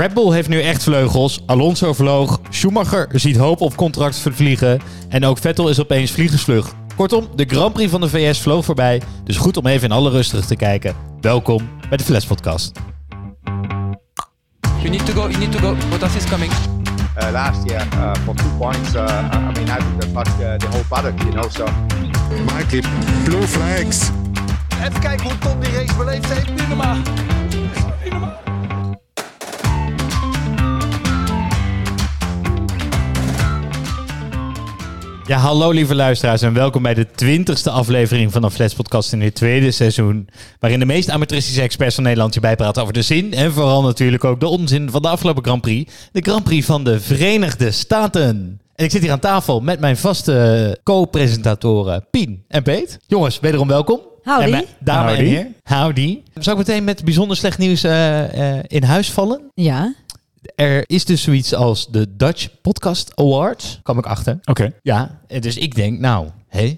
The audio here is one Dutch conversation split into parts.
Red Bull heeft nu echt vleugels. Alonso vloog. Schumacher ziet hoop op contract vervliegen. En ook Vettel is opeens vliegensvlug. Kortom, de Grand Prix van de VS vloog voorbij. Dus goed om even in alle rust terug te kijken. Welkom bij de Flash Podcast. You need to go. You need to go. Bottas is coming. uh, last year uh, for two points. Uh, I mean, I think that touched uh, the whole paddock, you know. So Mikey, blue flags. Even kijken hoe Tom die race beleefd heeft. Normaal. Ja, hallo lieve luisteraars en welkom bij de twintigste aflevering van de Flash Podcast in dit tweede seizoen. Waarin de meest amateuristische experts van Nederland je bijpraten over de zin en vooral natuurlijk ook de onzin van de afgelopen Grand Prix. De Grand Prix van de Verenigde Staten. En ik zit hier aan tafel met mijn vaste co-presentatoren Pien en Peet. Jongens, wederom welkom. Howdy. En mijn dame Howdy. en heer. Howdy. Zou ik meteen met bijzonder slecht nieuws eh, eh, in huis vallen? Ja. Er is dus zoiets als de Dutch Podcast Awards. Kwam ik achter. Oké. Ja, dus ik denk, nou, hé,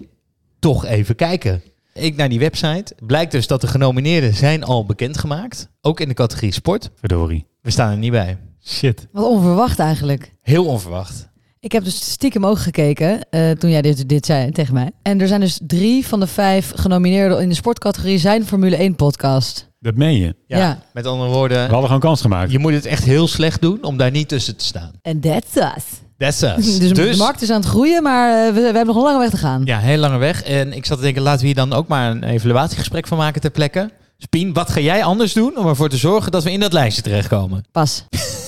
toch even kijken. Ik naar die website. Blijkt dus dat de genomineerden zijn al bekendgemaakt. Ook in de categorie sport. Verdorie. We staan er niet bij. Shit. Wat onverwacht eigenlijk. Heel onverwacht. Ik heb dus stiekem ook gekeken eh, toen jij dit, dit zei tegen mij. En er zijn dus drie van de vijf genomineerden in de sportcategorie zijn Formule 1 podcast. Dat meen je. Ja, Ja. Met andere woorden, We hadden gewoon kans gemaakt. je moet het echt heel slecht doen om daar niet tussen te staan. En that's us. That's us. Dus, de markt is aan het groeien, maar eh, we, we hebben nog een lange weg te gaan. Ja, heel lange weg. En ik zat te denken, laten we hier dan ook maar een evaluatiegesprek van maken ter plekke. Spien, wat ga jij anders doen om ervoor te zorgen dat we in dat lijstje terechtkomen? Pas.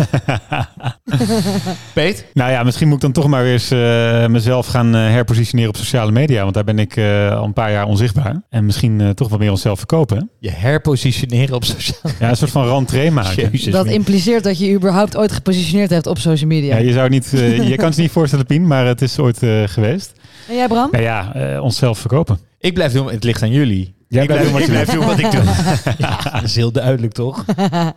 Peet? Nou ja, misschien moet ik dan toch maar weer eens eh, mezelf gaan eh, herpositioneren op sociale media. Want daar ben ik eh, al een paar jaar onzichtbaar. En misschien eh, toch wat meer onszelf verkopen. hè? Je herpositioneren op sociale Ja, een soort van rentree maken. Jezus. Dat impliceert dat je überhaupt ooit gepositioneerd hebt op social media. Ja, je zou niet, eh, je kan het je niet voorstellen, Pien, maar het is ooit eh, geweest. En jij Bram? Nou ja, eh, onszelf verkopen. Ik blijf doen, het ligt aan jullie. Jij ik blijft doen wat je ik blijf doen wat ik doe. ja, dat is heel duidelijk toch?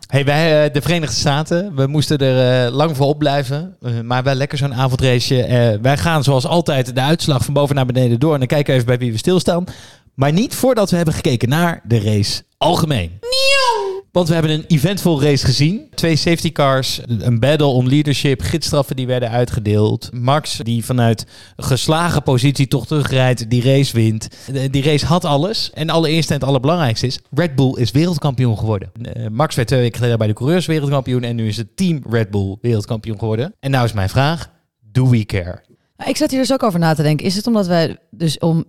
hey, wij, eh, de Verenigde Staten, we moesten er eh, lang voor opblijven. Eh, maar wel lekker zo'n avondraceje. Eh, wij gaan zoals altijd de uitslag van boven naar beneden door. En dan kijken we even bij wie we stilstaan. Maar niet voordat we hebben gekeken naar de race algemeen. Want we hebben een eventvol race gezien. Twee safety cars, een battle om leadership, gidsstraffen die werden uitgedeeld. Max die vanuit geslagen positie toch terugrijdt, die race wint. De- Die race had alles. En allereerst en het allerbelangrijkste is, Red Bull is wereldkampioen geworden. Eh, Max werd twee weken geleden bij de coureurs wereldkampioen en nu is het team Red Bull wereldkampioen geworden. En nou is mijn vraag, do we care? Nou, Ik zat hier dus ook over na te denken. Is het omdat wij dus om,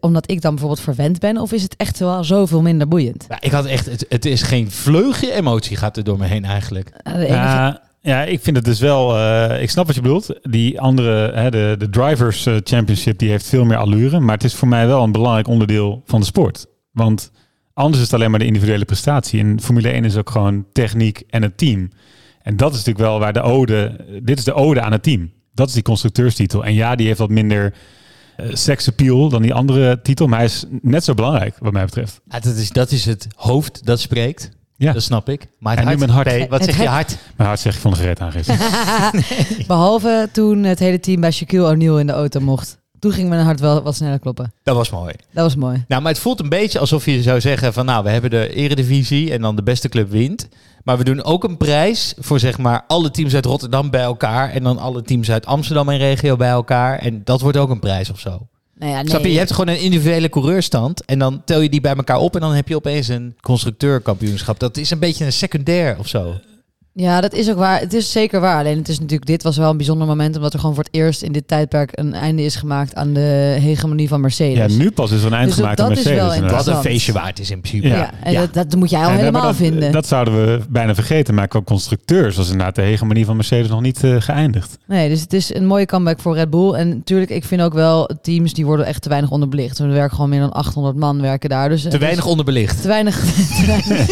omdat ik dan bijvoorbeeld verwend ben, of is het echt wel zoveel minder boeiend? Ja, ik had echt, het, het is geen vleugje emotie gaat er door me heen eigenlijk. Nou, enige- Ja, ja, ik vind het dus wel. eh, ik snap wat je bedoelt. Die andere, hè, de, de Drivers eh, Championship, die heeft veel meer allure. Maar het is voor mij wel een belangrijk onderdeel van de sport. Want anders is het alleen maar de individuele prestatie. En Formule 1 is ook gewoon techniek en het team. En dat is natuurlijk wel waar de ode. Dit is de ode aan het team. Dat is die constructeurstitel. En ja, die heeft wat minder eh seksappeal dan die andere titel. Maar hij is net zo belangrijk, wat mij betreft. Ja, dat, is, dat is het hoofd dat spreekt. Ja, Dat snap ik. Maar En nu mijn hart. P, wat Het zeg je hart. hart? mijn hart zeg ik van de gereed aan gisteren. Behalve toen het hele team bij Shaquille O'Neal in de auto mocht. Toen ging mijn hart wel wat sneller kloppen. Dat was mooi. Dat was mooi. Nou, maar het voelt een beetje alsof je zou zeggen van nou, we hebben de eredivisie en dan de beste club wint. Maar we doen ook een prijs voor zeg maar alle teams uit Rotterdam bij elkaar en dan alle teams uit Amsterdam en regio bij elkaar. En dat wordt ook een prijs of zo. Nou ja, nee. Snap je? Je hebt gewoon een individuele coureurstand en dan tel je die bij elkaar op en dan heb je opeens een constructeurkampioenschap. Dat is een beetje een secundair of zo. Ja, dat is ook waar. Het is zeker waar. Alleen het is natuurlijk, dit was wel een bijzonder moment, omdat er gewoon voor het eerst in dit tijdperk een einde is gemaakt aan de hegemonie van Mercedes. Ja, nu pas is er een eind Dus dat- gemaakt aan dat is Mercedes. wel inderdaad. Wat een Interessant. feestje waard is in principe. Ja. Ja, en Ja. Dat, dat moet jij al En we helemaal hebben dat, vinden. Dat zouden we bijna vergeten. Maar qua constructeurs was inderdaad de hegemonie van Mercedes nog niet eh, geëindigd. Nee, dus het is een mooie comeback voor Red Bull. En natuurlijk, ik vind ook wel teams die worden echt te weinig onderbelicht. Er werken gewoon meer dan 800 man werken daar. Dus Te weinig onderbelicht. Te weinig. te weinig.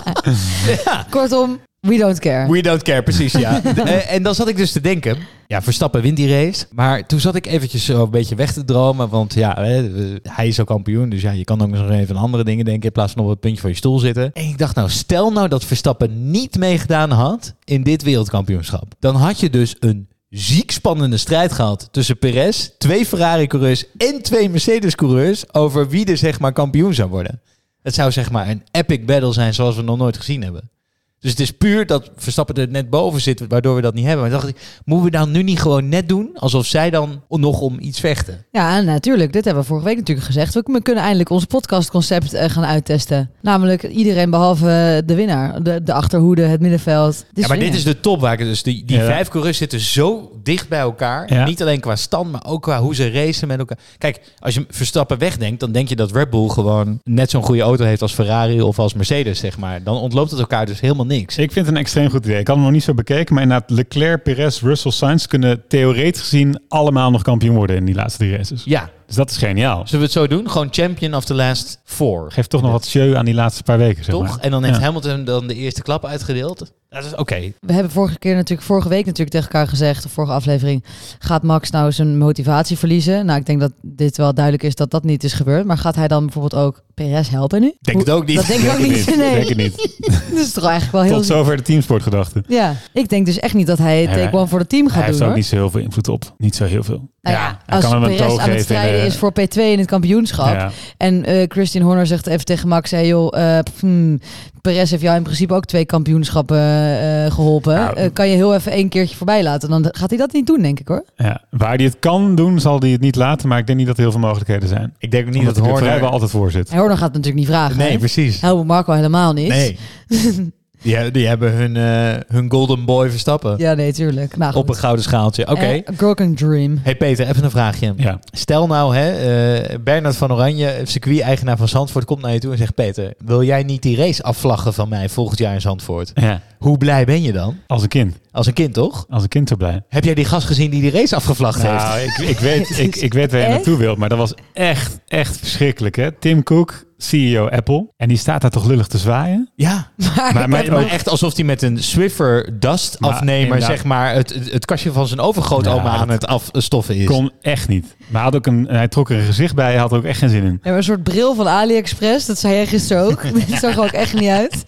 Kortom, we don't care. We don't care, precies, ja. Eh, en dan zat ik dus te denken, ja, Verstappen wint die race. Maar toen zat ik eventjes zo een beetje weg te dromen, want ja, hè, hij is ook kampioen. Dus ja, je kan ook nog even aan andere dingen denken in plaats van op het puntje van je stoel zitten. En ik dacht nou, stel nou dat Verstappen niet meegedaan had in dit wereldkampioenschap. Dan had je dus een ziek spannende strijd gehad tussen Perez, twee Ferrari-coureurs en twee Mercedes-coureurs over wie er zeg maar kampioen zou worden. Het zou zeg maar een epic battle zijn zoals we nog nooit gezien hebben. Dus het is puur dat Verstappen er net boven zit, waardoor we dat niet hebben. Maar dacht ik, moeten we dan nu niet gewoon net doen, alsof zij dan nog om iets vechten? Ja, natuurlijk. Dit hebben we vorige week natuurlijk gezegd. We kunnen eindelijk ons podcastconcept eh, gaan uittesten. Namelijk iedereen behalve de winnaar. De, de achterhoede, het middenveld. Ja, maar dit is de top waar ik dus die, die Ja. vijf coureurs zitten zo dicht bij elkaar. Ja. Niet alleen qua stand, maar ook qua hoe ze racen met elkaar. Kijk, als je Verstappen wegdenkt, dan denk je dat Red Bull gewoon net zo'n goede auto heeft als Ferrari of als Mercedes, zeg maar. Dan ontloopt het elkaar dus helemaal niks. Ik vind het een extreem goed idee. Ik had hem nog niet zo bekeken, maar inderdaad Leclerc, Perez, Russell, Sainz kunnen theoretisch gezien allemaal nog kampioen worden in die laatste drie races. Ja, Dus dat is geniaal. zullen we het zo doen? Gewoon champion of the last four. Geeft toch nog wat show aan die laatste paar weken, zeg Toch? maar. En dan heeft Ja. Hamilton dan de eerste klap uitgedeeld. Dat is oké. We hebben vorige keer natuurlijk, vorige week natuurlijk tegen elkaar gezegd, de vorige aflevering, gaat Max nou zijn motivatie verliezen? Nou, ik denk dat dit wel duidelijk is dat dat niet is gebeurd. Maar gaat hij dan bijvoorbeeld ook Perez helpen nu? Denk het ook niet. Dat denk ik ook niet. Nee, Denk het niet. dat is toch eigenlijk wel heel... Tot zover de teamsportgedachte. Ja, ik denk dus echt niet dat hij Ja, take one voor het team Hij gaat heeft doen ook hoor. niet zo heel veel invloed op. Niet zo heel veel. Nou Ja, als kan Perez aan het strijden de- is voor P2 in het kampioenschap. Ja. En eh, Christian Horner zegt even tegen Max, hey joh, eh, hmm, Perez heeft jou in principe ook twee kampioenschappen eh, geholpen. Nou, Eh, kan je heel even één keertje voorbij laten? Dan gaat hij dat niet doen, denk ik hoor. Ja. Waar hij het kan doen, zal hij het niet laten. Maar ik denk niet dat er heel veel mogelijkheden zijn. Ik denk ook niet Omdat dat er vrijwel Horner... altijd voor zit. En Horner gaat het natuurlijk niet vragen. Nee, hè? precies. Helmut Marco helemaal niet. Nee. Die, die hebben hun, eh, hun golden boy Verstappen. Ja, nee, tuurlijk. Nou, Op een gouden schaaltje. Oké. Eh, Gurken Dream. Hey Peter, even een vraagje. Ja. Stel nou, hè, eh Bernard van Oranje, circuit-eigenaar van Zandvoort, komt naar je toe en zegt: Peter, wil jij niet die race afvlaggen van mij volgend jaar in Zandvoort? ja. Hoe blij ben je dan? Als een kind. Als een kind, toch? Als een kind zo blij. Heb jij die gast gezien die die race afgevlacht heeft? Nou, ik, ik, weet, ik, ik weet waar je naartoe wilt, maar dat was echt, echt verschrikkelijk. Hè? Tim Cook, CEO Apple. En die staat daar toch lullig te zwaaien? Ja, Maar, maar, maar, maar echt alsof hij met een Swiffer dust Maar afnemer, inderdaad. zeg maar, het, het, kastje van zijn overgrootoma Ja, aan het afstoffen is. Kon echt niet. Maar hij, had ook een, hij trok er een gezicht bij, hij had er ook echt geen zin in. Ja, maar een soort bril van AliExpress, dat zei jij gisteren ook. Dat zag er ook echt niet uit.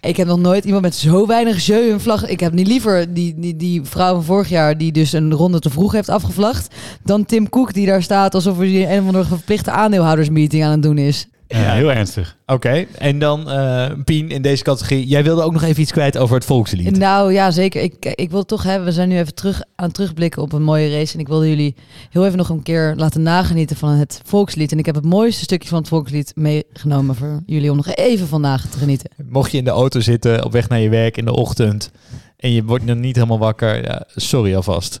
Ik heb nog nooit iemand met zo weinig jeu een vlag. Ik heb niet liever die, die, die vrouw van vorig jaar die dus een ronde te vroeg heeft afgevlacht. Dan Tim Cook die daar staat alsof hij een of andere verplichte aandeelhoudersmeeting aan het doen is. Ja, heel ernstig. Oké, en dan eh, Pien in deze categorie. Jij wilde ook nog even iets kwijt over het volkslied. Nou ja, zeker. Ik, ik wil toch hebben. We zijn nu even terug aan het terugblikken op een mooie race. En ik wilde jullie heel even nog een keer laten nagenieten van het volkslied. En ik heb het mooiste stukje van het volkslied meegenomen voor jullie om nog even van na te genieten. Mocht je in de auto zitten op weg naar je werk in de ochtend en je wordt nog niet helemaal wakker, ja, sorry alvast.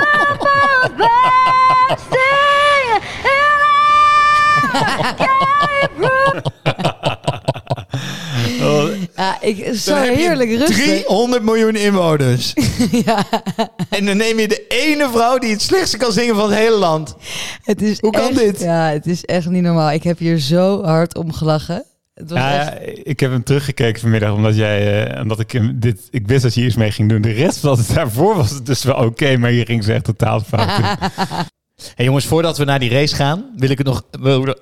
Ja, ik, zo Dan heb je heerlijk rustig. 300 miljoen inwoners. Ja, En dan neem je de ene vrouw die het slechtste kan zingen van het hele land. het is Hoe kan echt- dit? Ja, het is echt niet normaal. Ik heb hier zo hard om gelachen. Het was Ja, echt... ik heb hem teruggekeken vanmiddag, omdat jij, eh, omdat ik hem dit, ik wist dat je hier iets mee ging doen. De rest van het daarvoor was het dus wel oké, maar hier ging ze echt totaal fout. in. Hey jongens, voordat we naar die race gaan, wil ik het nog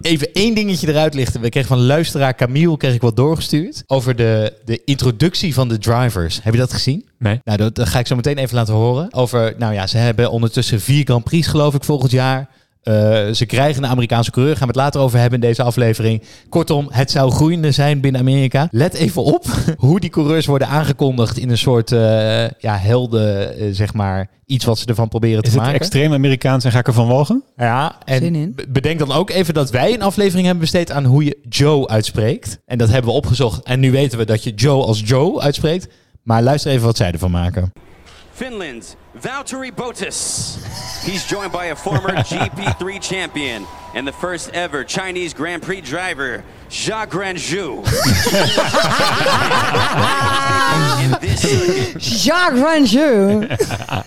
even één dingetje eruit lichten. We kregen van luisteraar Camille kreeg ik wat doorgestuurd over de, de introductie van de drivers. Heb je dat gezien? Nee. Nou, dat, dat ga ik zo meteen even laten horen. Over, nou ja, ze hebben ondertussen vier Grand Prix geloof ik volgend jaar. Eh, ze krijgen een Amerikaanse coureur. Gaan we het later over hebben in deze aflevering. Kortom, het zou groeiende zijn binnen Amerika. Let even op hoe die coureurs worden aangekondigd in een soort eh, ja, helden, eh, zeg maar. Iets wat ze ervan proberen Is te het maken. extreem Amerikaans en ga ik ervan walgen? Ja, Zin en bedenk dan ook even dat wij een aflevering hebben besteed aan hoe je Joe uitspreekt. En dat hebben we opgezocht. En nu weten we dat je Joe als Joe uitspreekt. Maar luister even wat zij ervan maken. Finland, Valtteri Bottas. He's joined by a former GP3 champion and the first ever Chinese Grand Prix driver, Jacques Grandjou. Jacques Ranjou.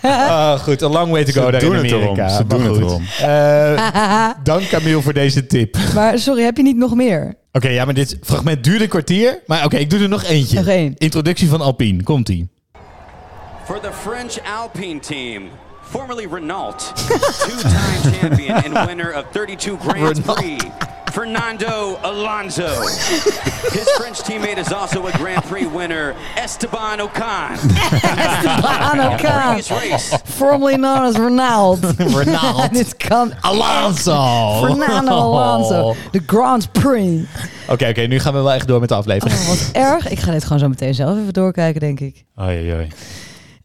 Ah, goed, een long way to go Ze daar doen in het Amerika. erom, ze doen het goed. erom. Eh, dank Camille voor deze tip. Oké, maar sorry, heb je niet nog meer? ja, maar dit fragment duurde een kwartier. Maar oké, ik doe er nog eentje. Nog één. Introductie van Alpine, komt-ie. For the French Alpine team, formerly Renault, two-time champion and winner of 32 Grand Prix, Fernando Alonso. His French teammate is also a Grand Prix winner, Esteban Ocon. Esteban Ocon. Previous race, Formerly known as Ronald. Ronald. Dit kan Alonso. Fernando Alonso. De Grand Prix. Oké, oké, nu gaan we wel echt door met de aflevering. Oh, wat erg. Ik ga dit gewoon zo meteen zelf even doorkijken, denk ik. Oei, oei.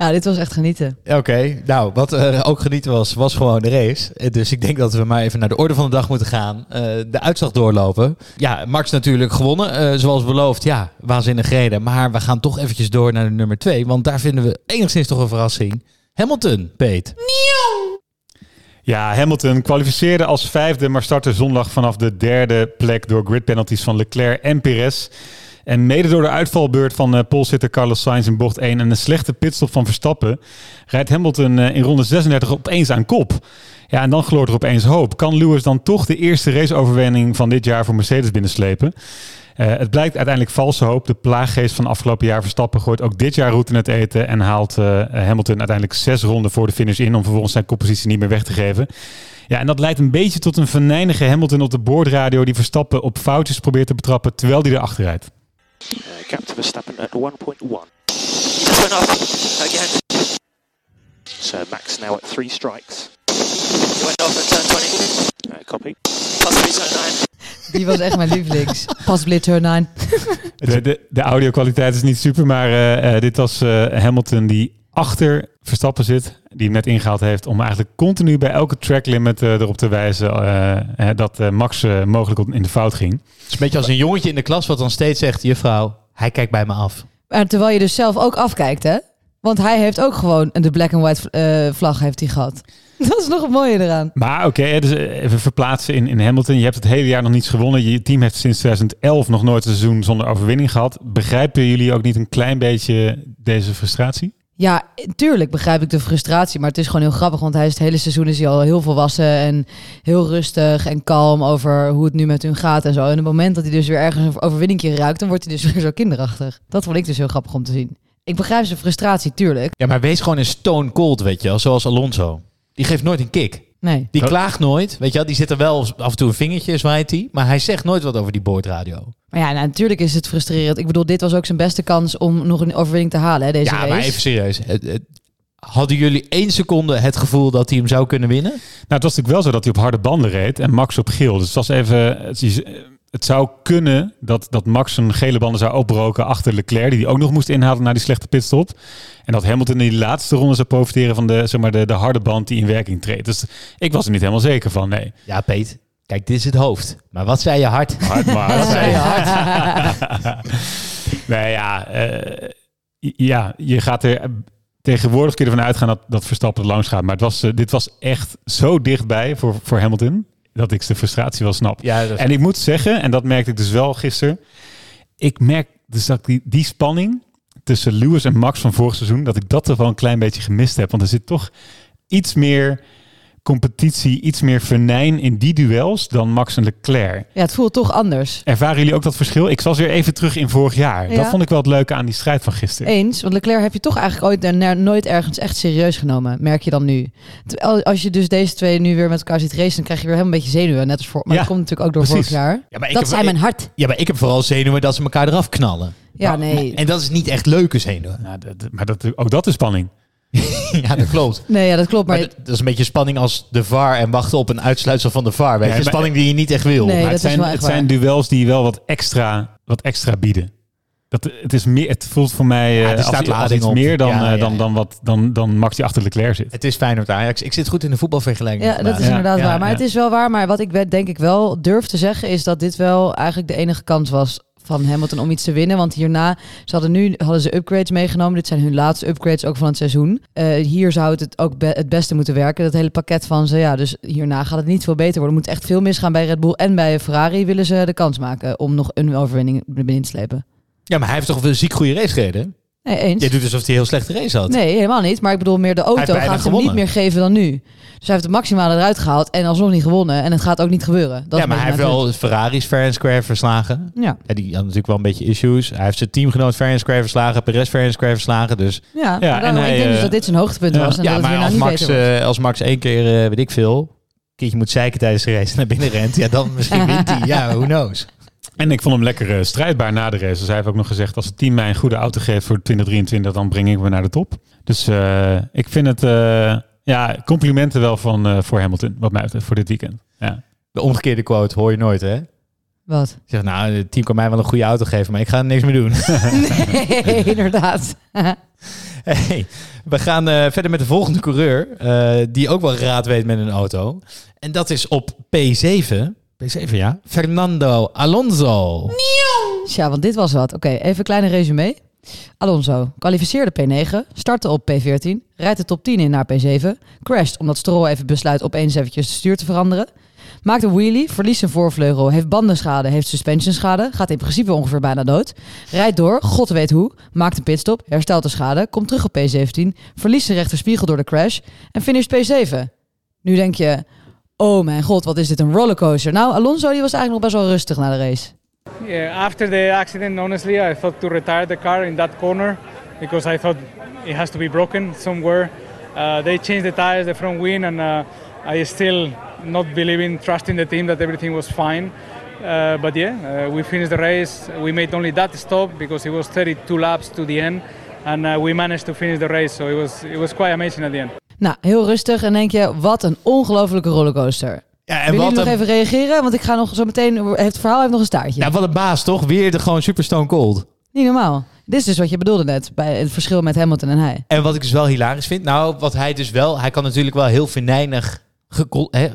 Ja, dit was echt genieten. Oké, nou, wat er ook genieten was, was gewoon de race. Eh, Dus ik denk dat we maar even naar de orde van de dag moeten gaan. Eh, de uitslag doorlopen. Ja, Max natuurlijk gewonnen. eh, zoals beloofd, ja, waanzinnig reden. Maar we gaan toch eventjes door naar de nummer twee. Want daar vinden we enigszins toch een verrassing. Hamilton, Peet. Ja, Hamilton kwalificeerde als vijfde, maar startte zondag vanaf de derde plek door grid penalties van Leclerc en Perez. En mede door de uitvalbeurt van uh, polzitter Carlos Sainz in bocht 1 en een slechte pitstop van Verstappen, rijdt Hamilton uh, in ronde 36 opeens aan kop. Ja, en dan gloort er opeens hoop. Kan Lewis dan toch de eerste raceoverwinning van dit jaar voor Mercedes binnenslepen? Uh, het blijkt uiteindelijk valse hoop. De plaaggeest van afgelopen jaar Verstappen gooit ook dit jaar route in het eten en haalt Hamilton uiteindelijk zes ronden voor de finish in om vervolgens zijn koppositie niet meer weg te geven. Ja, en dat leidt een beetje tot een venijnige Hamilton op de boordradio die Verstappen op foutjes probeert te betrappen terwijl hij erachter rijdt. Uh, gap to Verstappen at 1.1. Just went off again. So Max now at three strikes. He went off at turn 20. Uh, copy. Possibly turn 9. Die was echt mijn lievelings. Pas Blit Turn 9. De, de, de audio-kwaliteit is niet super, maar uh, uh, dit was uh, Hamilton die achter Verstappen zit, die hem net ingehaald heeft, om eigenlijk continu bij elke track limit erop te wijzen dat Max mogelijk in de fout ging. Het is een beetje als een jongetje in de klas wat dan steeds zegt, juffrouw, hij kijkt bij me af. Maar terwijl je dus zelf ook afkijkt, hè? Want hij heeft ook gewoon de black and white uh, vlag heeft hij gehad. Dat is nog het mooie eraan. Maar oké, okay, dus even verplaatsen in, in Hamilton. Je hebt het hele jaar nog niets gewonnen. Je team heeft sinds 2011 nog nooit een seizoen zonder overwinning gehad. Begrijpen jullie ook niet een klein beetje deze frustratie? Ja, tuurlijk begrijp ik de frustratie. Maar het is gewoon heel grappig. Want hij is het hele seizoen is hij al heel volwassen en heel rustig en kalm over hoe het nu met hun gaat en zo. En op het moment dat hij dus weer ergens een overwinningje ruikt, dan wordt hij dus weer zo kinderachtig. Dat vond ik dus heel grappig om te zien. Ik begrijp zijn frustratie, tuurlijk. Ja, maar wees gewoon een stone cold, weet je wel. Zoals Alonso. Die geeft nooit een kick. Nee. Die klaagt nooit, weet je wel. Die zit er wel af en toe een vingertje, zwaait hij. Maar hij zegt nooit wat over die boordradio. Maar ja, nou, natuurlijk is het frustrerend. Ik bedoel, dit was ook zijn beste kans om nog een overwinning te halen, hè, deze ja, race. maar even serieus. Het, het, hadden jullie één seconde het gevoel dat hij hem zou kunnen winnen? Nou, het was natuurlijk wel zo dat hij op harde banden reed en Max op geel. Dus het was even... Het, het zou kunnen dat, dat Max zijn gele banden zou opbroken achter Leclerc, die hij ook nog moest inhalen na die slechte pitstop. En dat Hamilton in die laatste ronde zou profiteren van de, zeg maar, de, de harde band die in werking treedt. Dus ik was er niet helemaal zeker van, nee. Ja, Peet. Kijk, dit is het hoofd. Maar wat zei je hart? Hard, maar wat zei je hart? nee, ja, uh, ja, je gaat er tegenwoordig kun je ervan uitgaan dat, dat Verstappen langs gaat. Maar het was, uh, dit was echt zo dichtbij voor, voor Hamilton dat ik de frustratie wel snap. Ja, en ik moet zeggen, en dat merkte ik dus wel gisteren. Ik merk dus dat die, die spanning tussen Lewis en Max van vorig seizoen, dat ik dat er wel een klein beetje gemist heb. Want er zit toch iets meer competitie, iets meer venijn in die duels dan Max en Leclerc. Ja, het voelt toch anders. Ervaren jullie ook dat verschil? Ik was weer even terug in vorig jaar. Ja. Dat vond ik wel het leuke aan die strijd van gisteren. Eens, want Leclerc heb je toch eigenlijk ooit naar, nooit ergens echt serieus genomen, merk je dan nu. Terwijl als je dus deze twee nu weer met elkaar ziet racen, dan krijg je weer helemaal een beetje zenuwen, net als voor. Maar ja, dat komt natuurlijk ook door precies. vorig jaar. Ja, maar dat zei mijn hart. Ja, maar ik heb vooral zenuwen dat ze elkaar eraf knallen. Ja, nee. En dat is niet echt leuke zenuwen. Ja, dat, maar dat, ook dat is spanning. ja, dat klopt. Nee, ja, dat klopt. Maar, maar dat, dat, is een beetje spanning als de VAR en wachten op een uitsluitsel van de VAR. Weet je, ja, spanning die je niet echt wil. Nee, maar het zijn, het zijn duels die wel wat extra, wat extra bieden. Dat, het, is meer, het voelt voor mij ja, uh, als, staat als iets op. meer dan, ja, ja, dan, dan, wat, dan, dan Max die achter Leclerc zit. Het is Feyenoord Ajax. Ik zit goed in de voetbalvergelijking. Ja, dat is inderdaad waar. Maar het is wel waar. Maar wat ik denk ik wel durf te zeggen is dat dit wel eigenlijk de enige kans was van Hamilton om iets te winnen. Want hierna, ze hadden nu hadden ze upgrades meegenomen. Dit zijn hun laatste upgrades ook van het seizoen. Uh, hier zou het, ook het beste moeten werken. Dat hele pakket van ze. Ja, dus hierna gaat het niet veel beter worden. Er moet echt veel misgaan bij Red Bull en bij Ferrari willen ze de kans maken om nog een overwinning binnen te slepen. Ja, maar hij heeft toch een ziek goede race gereden? Nee, eens. Je doet alsof hij heel slechte race had. Nee, helemaal niet. Maar ik bedoel meer de auto gaat hem niet meer geven dan nu. Dus hij heeft het maximale eruit gehaald en alsnog niet gewonnen. En het gaat ook niet gebeuren. Dat ja, maar hij heeft wel Ferraris fair and square verslagen. punt. Ja, die had natuurlijk wel een beetje issues. Hij heeft zijn teamgenoot fair and square verslagen. Perez fair and square verslagen. Dus Ja, ja, Ja, en hij, ik denk dus eh, dat dit zijn hoogtepunt ja. was. En ja, dat het maar nou als niet Max, eh, als Max één keer, eh, weet ik veel, een keertje moet zeiken tijdens de race naar binnen rent, ja, dan misschien wint hij. Ja, who knows. En ik vond hem lekker eh, strijdbaar na de race. Dus hij heeft ook nog gezegd, als het team mij een goede auto geeft voor 2023, dan breng ik me naar de top. Dus eh, ik vind het, eh, ja, complimenten wel van, eh, voor Hamilton, wat mij betreft, voor dit weekend. Ja. De omgekeerde quote hoor je nooit, hè? Wat? Zeg, nou, het team kan mij wel een goede auto geven, maar ik ga er niks meer doen. Nee, inderdaad. Hey, we gaan eh, verder met de volgende coureur, eh, die ook wel raad weet met een auto. En dat is op P7. P7, ja. Fernando Alonso. Tja, want dit was wat. Oké, even een kleine resume. Alonso kwalificeerde P9, startte op P14, rijdt de top 10 in naar P7, crasht omdat Stroll even besluit opeens eventjes de stuur te veranderen. Maakt een wheelie, verliest zijn voorvleugel, heeft bandenschade, heeft suspensionschade, gaat in principe ongeveer bijna dood. Rijdt door, god weet hoe, maakt een pitstop, herstelt de schade, komt terug op P17, verliest zijn rechterspiegel door de crash en finisht P7. Nu denk je, oh mijn god, wat is dit een rollercoaster. Nou, Alonso die was eigenlijk nog best wel rustig na de race. Yeah, after the accident, honestly, I thought to retire the car in that corner because I thought it has to be broken somewhere. Uh, they changed the tires, the front wing, and uh, I still not believing, trusting the team that everything was fine. Uh, but yeah, uh, we finished the race. We made only that stop because it was 32 laps to the end, and uh, we managed to finish the race. So it was it was quite amazing at the end. Nou, heel rustig. En denk je, wat een ongelofelijke rollercoaster. Ja, en wat jullie nog een, even reageren? Want ik ga nog zo meteen... Het verhaal heeft nog een staartje. ja, wat een baas, toch? Weer de gewoon super stone cold. Niet normaal. Dit is dus wat je bedoelde net. Bij het verschil met Hamilton en hij. En wat ik dus wel hilarisch vind, nou, wat hij dus wel, hij kan natuurlijk wel heel venijnig,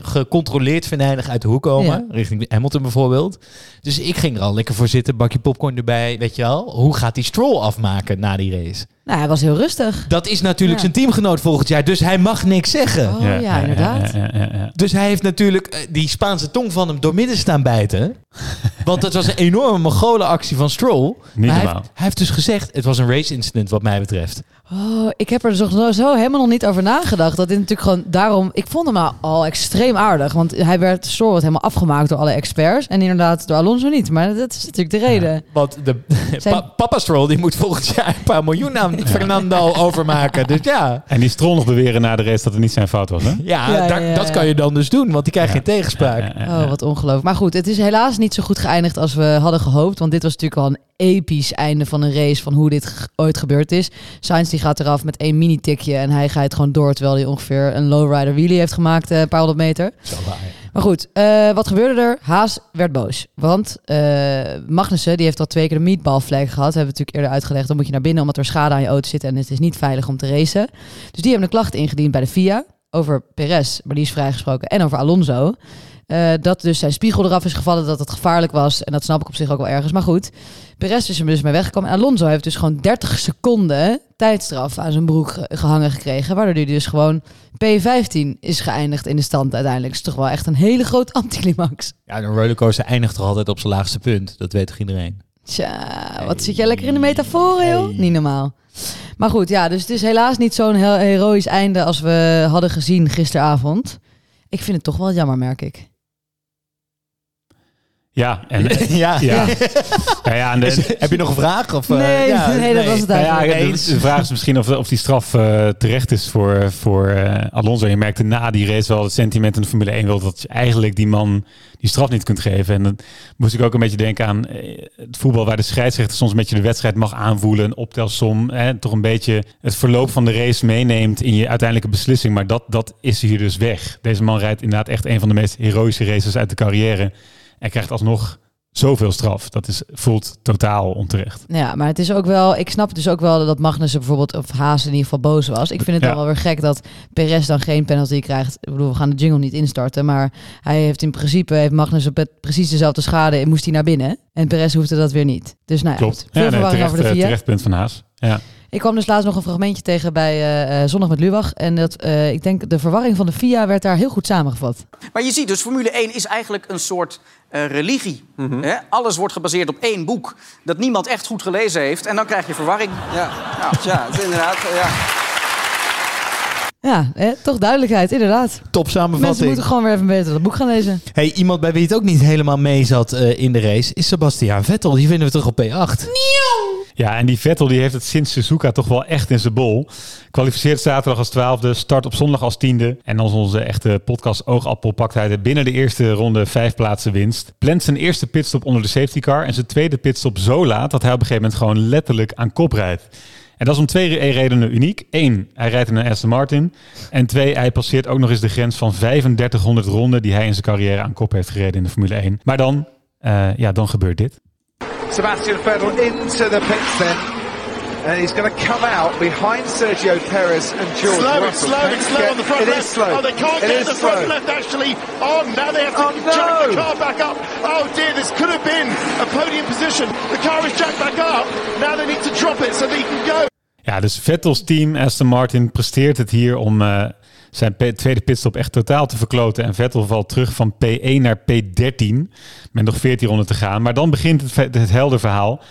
gecontroleerd venijnig uit de hoek komen, Ja. richting Hamilton bijvoorbeeld. Dus ik ging er al lekker voor zitten, bakje popcorn erbij, weet je wel. Hoe gaat die Stroll afmaken na die race? Nou, hij was heel rustig. Dat is natuurlijk Ja. zijn teamgenoot volgend jaar, dus hij mag niks zeggen. Oh ja, inderdaad. Ja, ja, ja, ja. Dus hij heeft natuurlijk eh, die Spaanse tong van hem doormidden staan bijten. Want dat was een enorme Mongolen actie van Stroll. Niet hij, normaal. heeft, hij heeft dus gezegd, het was een race incident wat mij betreft. Oh, ik heb er zo, zo helemaal nog niet over nagedacht. Dat dit natuurlijk gewoon daarom... Ik vond hem al- extreem aardig. Want hij werd Stroll wordt helemaal afgemaakt door alle experts. En inderdaad door Alonso niet. Maar dat is natuurlijk de reden. Want de Zijn- pa- papa Stroll die moet volgend jaar een paar miljoen aan Fernando overmaken. Dus ja, En die Stroll nog beweren na de race dat het niet zijn fout was, hè? ja, Ja, daar- ja, ja, dat kan je dan dus doen, want die krijgt geen tegenspraak. Ja, ja, ja. Oh, wat ongelooflijk. Maar goed, het is helaas niet zo goed geëindigd als we hadden gehoopt. Want dit was natuurlijk wel een episch einde van een race van hoe dit ooit gebeurd is. Sainz die gaat eraf met één mini-tikje en hij gaat gewoon door terwijl hij ongeveer een lowrider wheelie heeft gemaakt, eh, een paar honderd meter. Zo waar. Maar goed, eh, wat gebeurde er? Haas werd boos. Want eh, Magnussen, die heeft al twee keer de meatball flag gehad. Hebben we natuurlijk eerder uitgelegd. Dan moet je naar binnen omdat er schade aan je auto zit en het is niet veilig om te racen. Dus die hebben een klacht ingediend bij de FIA over Perez, maar die is vrijgesproken, en over Alonso. Eh, dat dus zijn spiegel eraf is gevallen, dat het gevaarlijk was. En dat snap ik op zich ook wel ergens. Maar goed, Perez is er dus mee weggekomen. En Alonso heeft dus gewoon 30 seconden tijdstraf aan zijn broek ge- gehangen gekregen. Waardoor hij dus gewoon P15 is geëindigd in de stand uiteindelijk. is toch wel echt een hele grote anticlimax. Ja, een rollercoaster eindigt toch altijd op zijn laagste punt. Dat weet toch iedereen? Tja, wat zit jij lekker in de metaforen, joh? Hey. Niet normaal. Maar goed, ja, dus het is helaas niet zo'n heel heroïsch einde als we hadden gezien gisteravond. Ik vind het toch wel jammer, merk ik. Ja, en, ja. ja. ja, ja, en de, Heb je nog een vraag? Of, eh, Nee, ja, nee, dat was het Nou ja, eigenlijk. de, de vraag is misschien of, of die straf eh, terecht is voor, voor eh, Alonso. Je merkte na die race wel het sentiment in de Formule 1 wil dat je eigenlijk die man die straf niet kunt geven. En dan moest ik ook een beetje denken aan eh, het voetbal waar de scheidsrechter soms een beetje de wedstrijd mag aanvoelen, een optelsom, hè, toch een beetje het verloop van de race meeneemt in je uiteindelijke beslissing. Maar dat, dat is hier dus weg. Deze man rijdt inderdaad echt een van de meest heroïsche races uit de carrière en krijgt alsnog zoveel straf. Dat is, voelt totaal onterecht. Ja, maar het is ook wel. Ik snap dus ook wel dat Magnussen bijvoorbeeld of Haas in ieder geval boos was. Ik vind het Ja. dan wel weer gek dat Perez dan geen penalty krijgt. Ik bedoel, we gaan de jingle niet instarten, maar hij heeft in principe heeft Magnussen precies dezelfde schade en moest hij naar binnen. En Perez hoefde dat weer niet. Dus nou ja, Klopt. goed. veel Ja, nee, verwarring terecht, over de eh, van Haas. Ja. Ik kwam dus laatst nog een fragmentje tegen bij eh, eh, Zondag met Lubach. En dat, eh, ik denk de verwarring van de FIA werd daar heel goed samengevat. Maar je ziet dus, Formule 1 is eigenlijk een soort eh, religie. Hè? Alles wordt gebaseerd op één boek dat niemand echt goed gelezen heeft. En dan krijg je verwarring. Ja, ja het is inderdaad. Ja. Ja, hè, toch duidelijkheid, inderdaad. Top Mensen samenvatting. moeten gewoon weer even beter dat boek gaan lezen. Hey, iemand bij wie het ook niet helemaal mee zat eh, in de race is Sebastian Vettel. Die vinden we terug op P8. Ja, en die Vettel die heeft het sinds Suzuka toch wel echt in zijn bol. Kwalificeert zaterdag als twaalfde, start op zondag als tiende. En als onze echte podcast Oogappel pakt hij er binnen de eerste ronde vijf plaatsen winst. Plant zijn eerste pitstop onder de safety car en zijn tweede pitstop zo laat dat hij op een gegeven moment gewoon letterlijk aan kop rijdt. En dat is om twee re- redenen uniek. Eén, hij rijdt in een Aston Martin. En twee, hij passeert ook nog eens de grens van 3500 ronden die hij in zijn carrière aan kop heeft gereden in de Formule 1. Maar dan, eh, ja, dan gebeurt dit. Sebastian Vettel into the pits then. And he's going to come out behind Sergio Perez and George Slow, Russell. slow, it's he slow get- on the front It left. is slow. Oh, they can't It get the front slow. left actually on. Now they have to Oh, jack no. the car back up. Oh dear, this could have been a podium position. The car is jacked back up. Now they need to drop it so they can go. Ja, dus Vettels team Aston Martin presteert het hier om eh, zijn tweede pitstop echt totaal te verkloten. En Vettel valt terug van P1 naar P13 met nog 14 ronden te gaan. Maar dan begint het, het helder verhaal.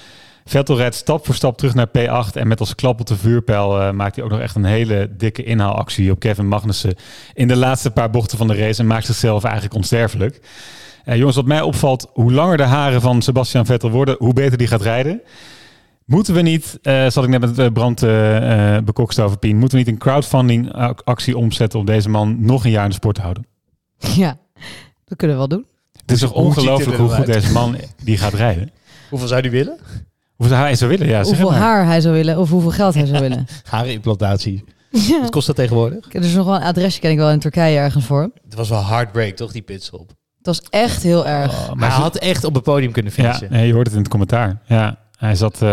Vettel rijdt stap voor stap terug naar P8 en met als klap op de vuurpijl eh, maakt hij ook nog echt een hele dikke inhaalactie op Kevin Magnussen in de laatste paar bochten van de race en maakt zichzelf eigenlijk onsterfelijk. Eh, jongens, wat mij opvalt, hoe langer de haren van Sebastian Vettel worden, hoe beter die gaat rijden. Moeten we niet, eh zat ik net met eh, Brand eh eh, bekokst over Pien, moeten we niet een crowdfunding ac- actie omzetten om deze man nog een jaar in de sport te houden? Ja, dat kunnen we wel doen. Het is toch ongelooflijk hoe goed deze man die gaat rijden. Hoeveel zou die willen? Hoeveel hij zou willen, ja. zeg hoeveel het maar. haar hij zou willen of hoeveel geld hij zou willen. Haarimplantatie. Ja. Wat kost dat tegenwoordig? Er is nog wel een adresje, ken ik wel in Turkije ergens voor. Het was wel heartbreak, toch, die pitstop? Het was echt heel erg. Maar maar hij had echt op het podium kunnen Ja, finishen. nee, je hoort het in het commentaar. Ja, hij zat, eh,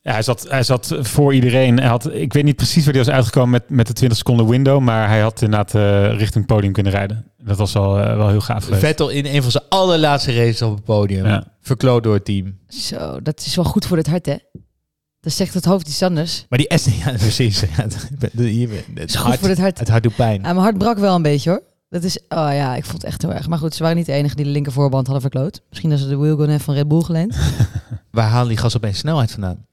ja, hij zat, hij zat voor iedereen. Hij had, ik weet niet precies waar hij was uitgekomen met, met de 20 seconden window, maar hij had inderdaad eh, richting het podium kunnen rijden. Dat was al eh, wel heel gaaf geweest. Vettel in een van zijn allerlaatste races op het podium. Ja. Verkloot door het team. Zo, dat is wel goed voor het hart, hè? Dat zegt het hoofd iets anders. Maar die S, ja, precies. Ja, het, het, voor het hart. Het hart doet pijn. Ja, mijn hart brak wel een beetje, hoor. Dat is, oh ja, ik vond het echt heel erg. Maar goed, ze waren niet de enige die de linker voorband hadden verkloot. Misschien dat ze de heeft van Red Bull geleend. Waar halen die gas opeens snelheid vandaan?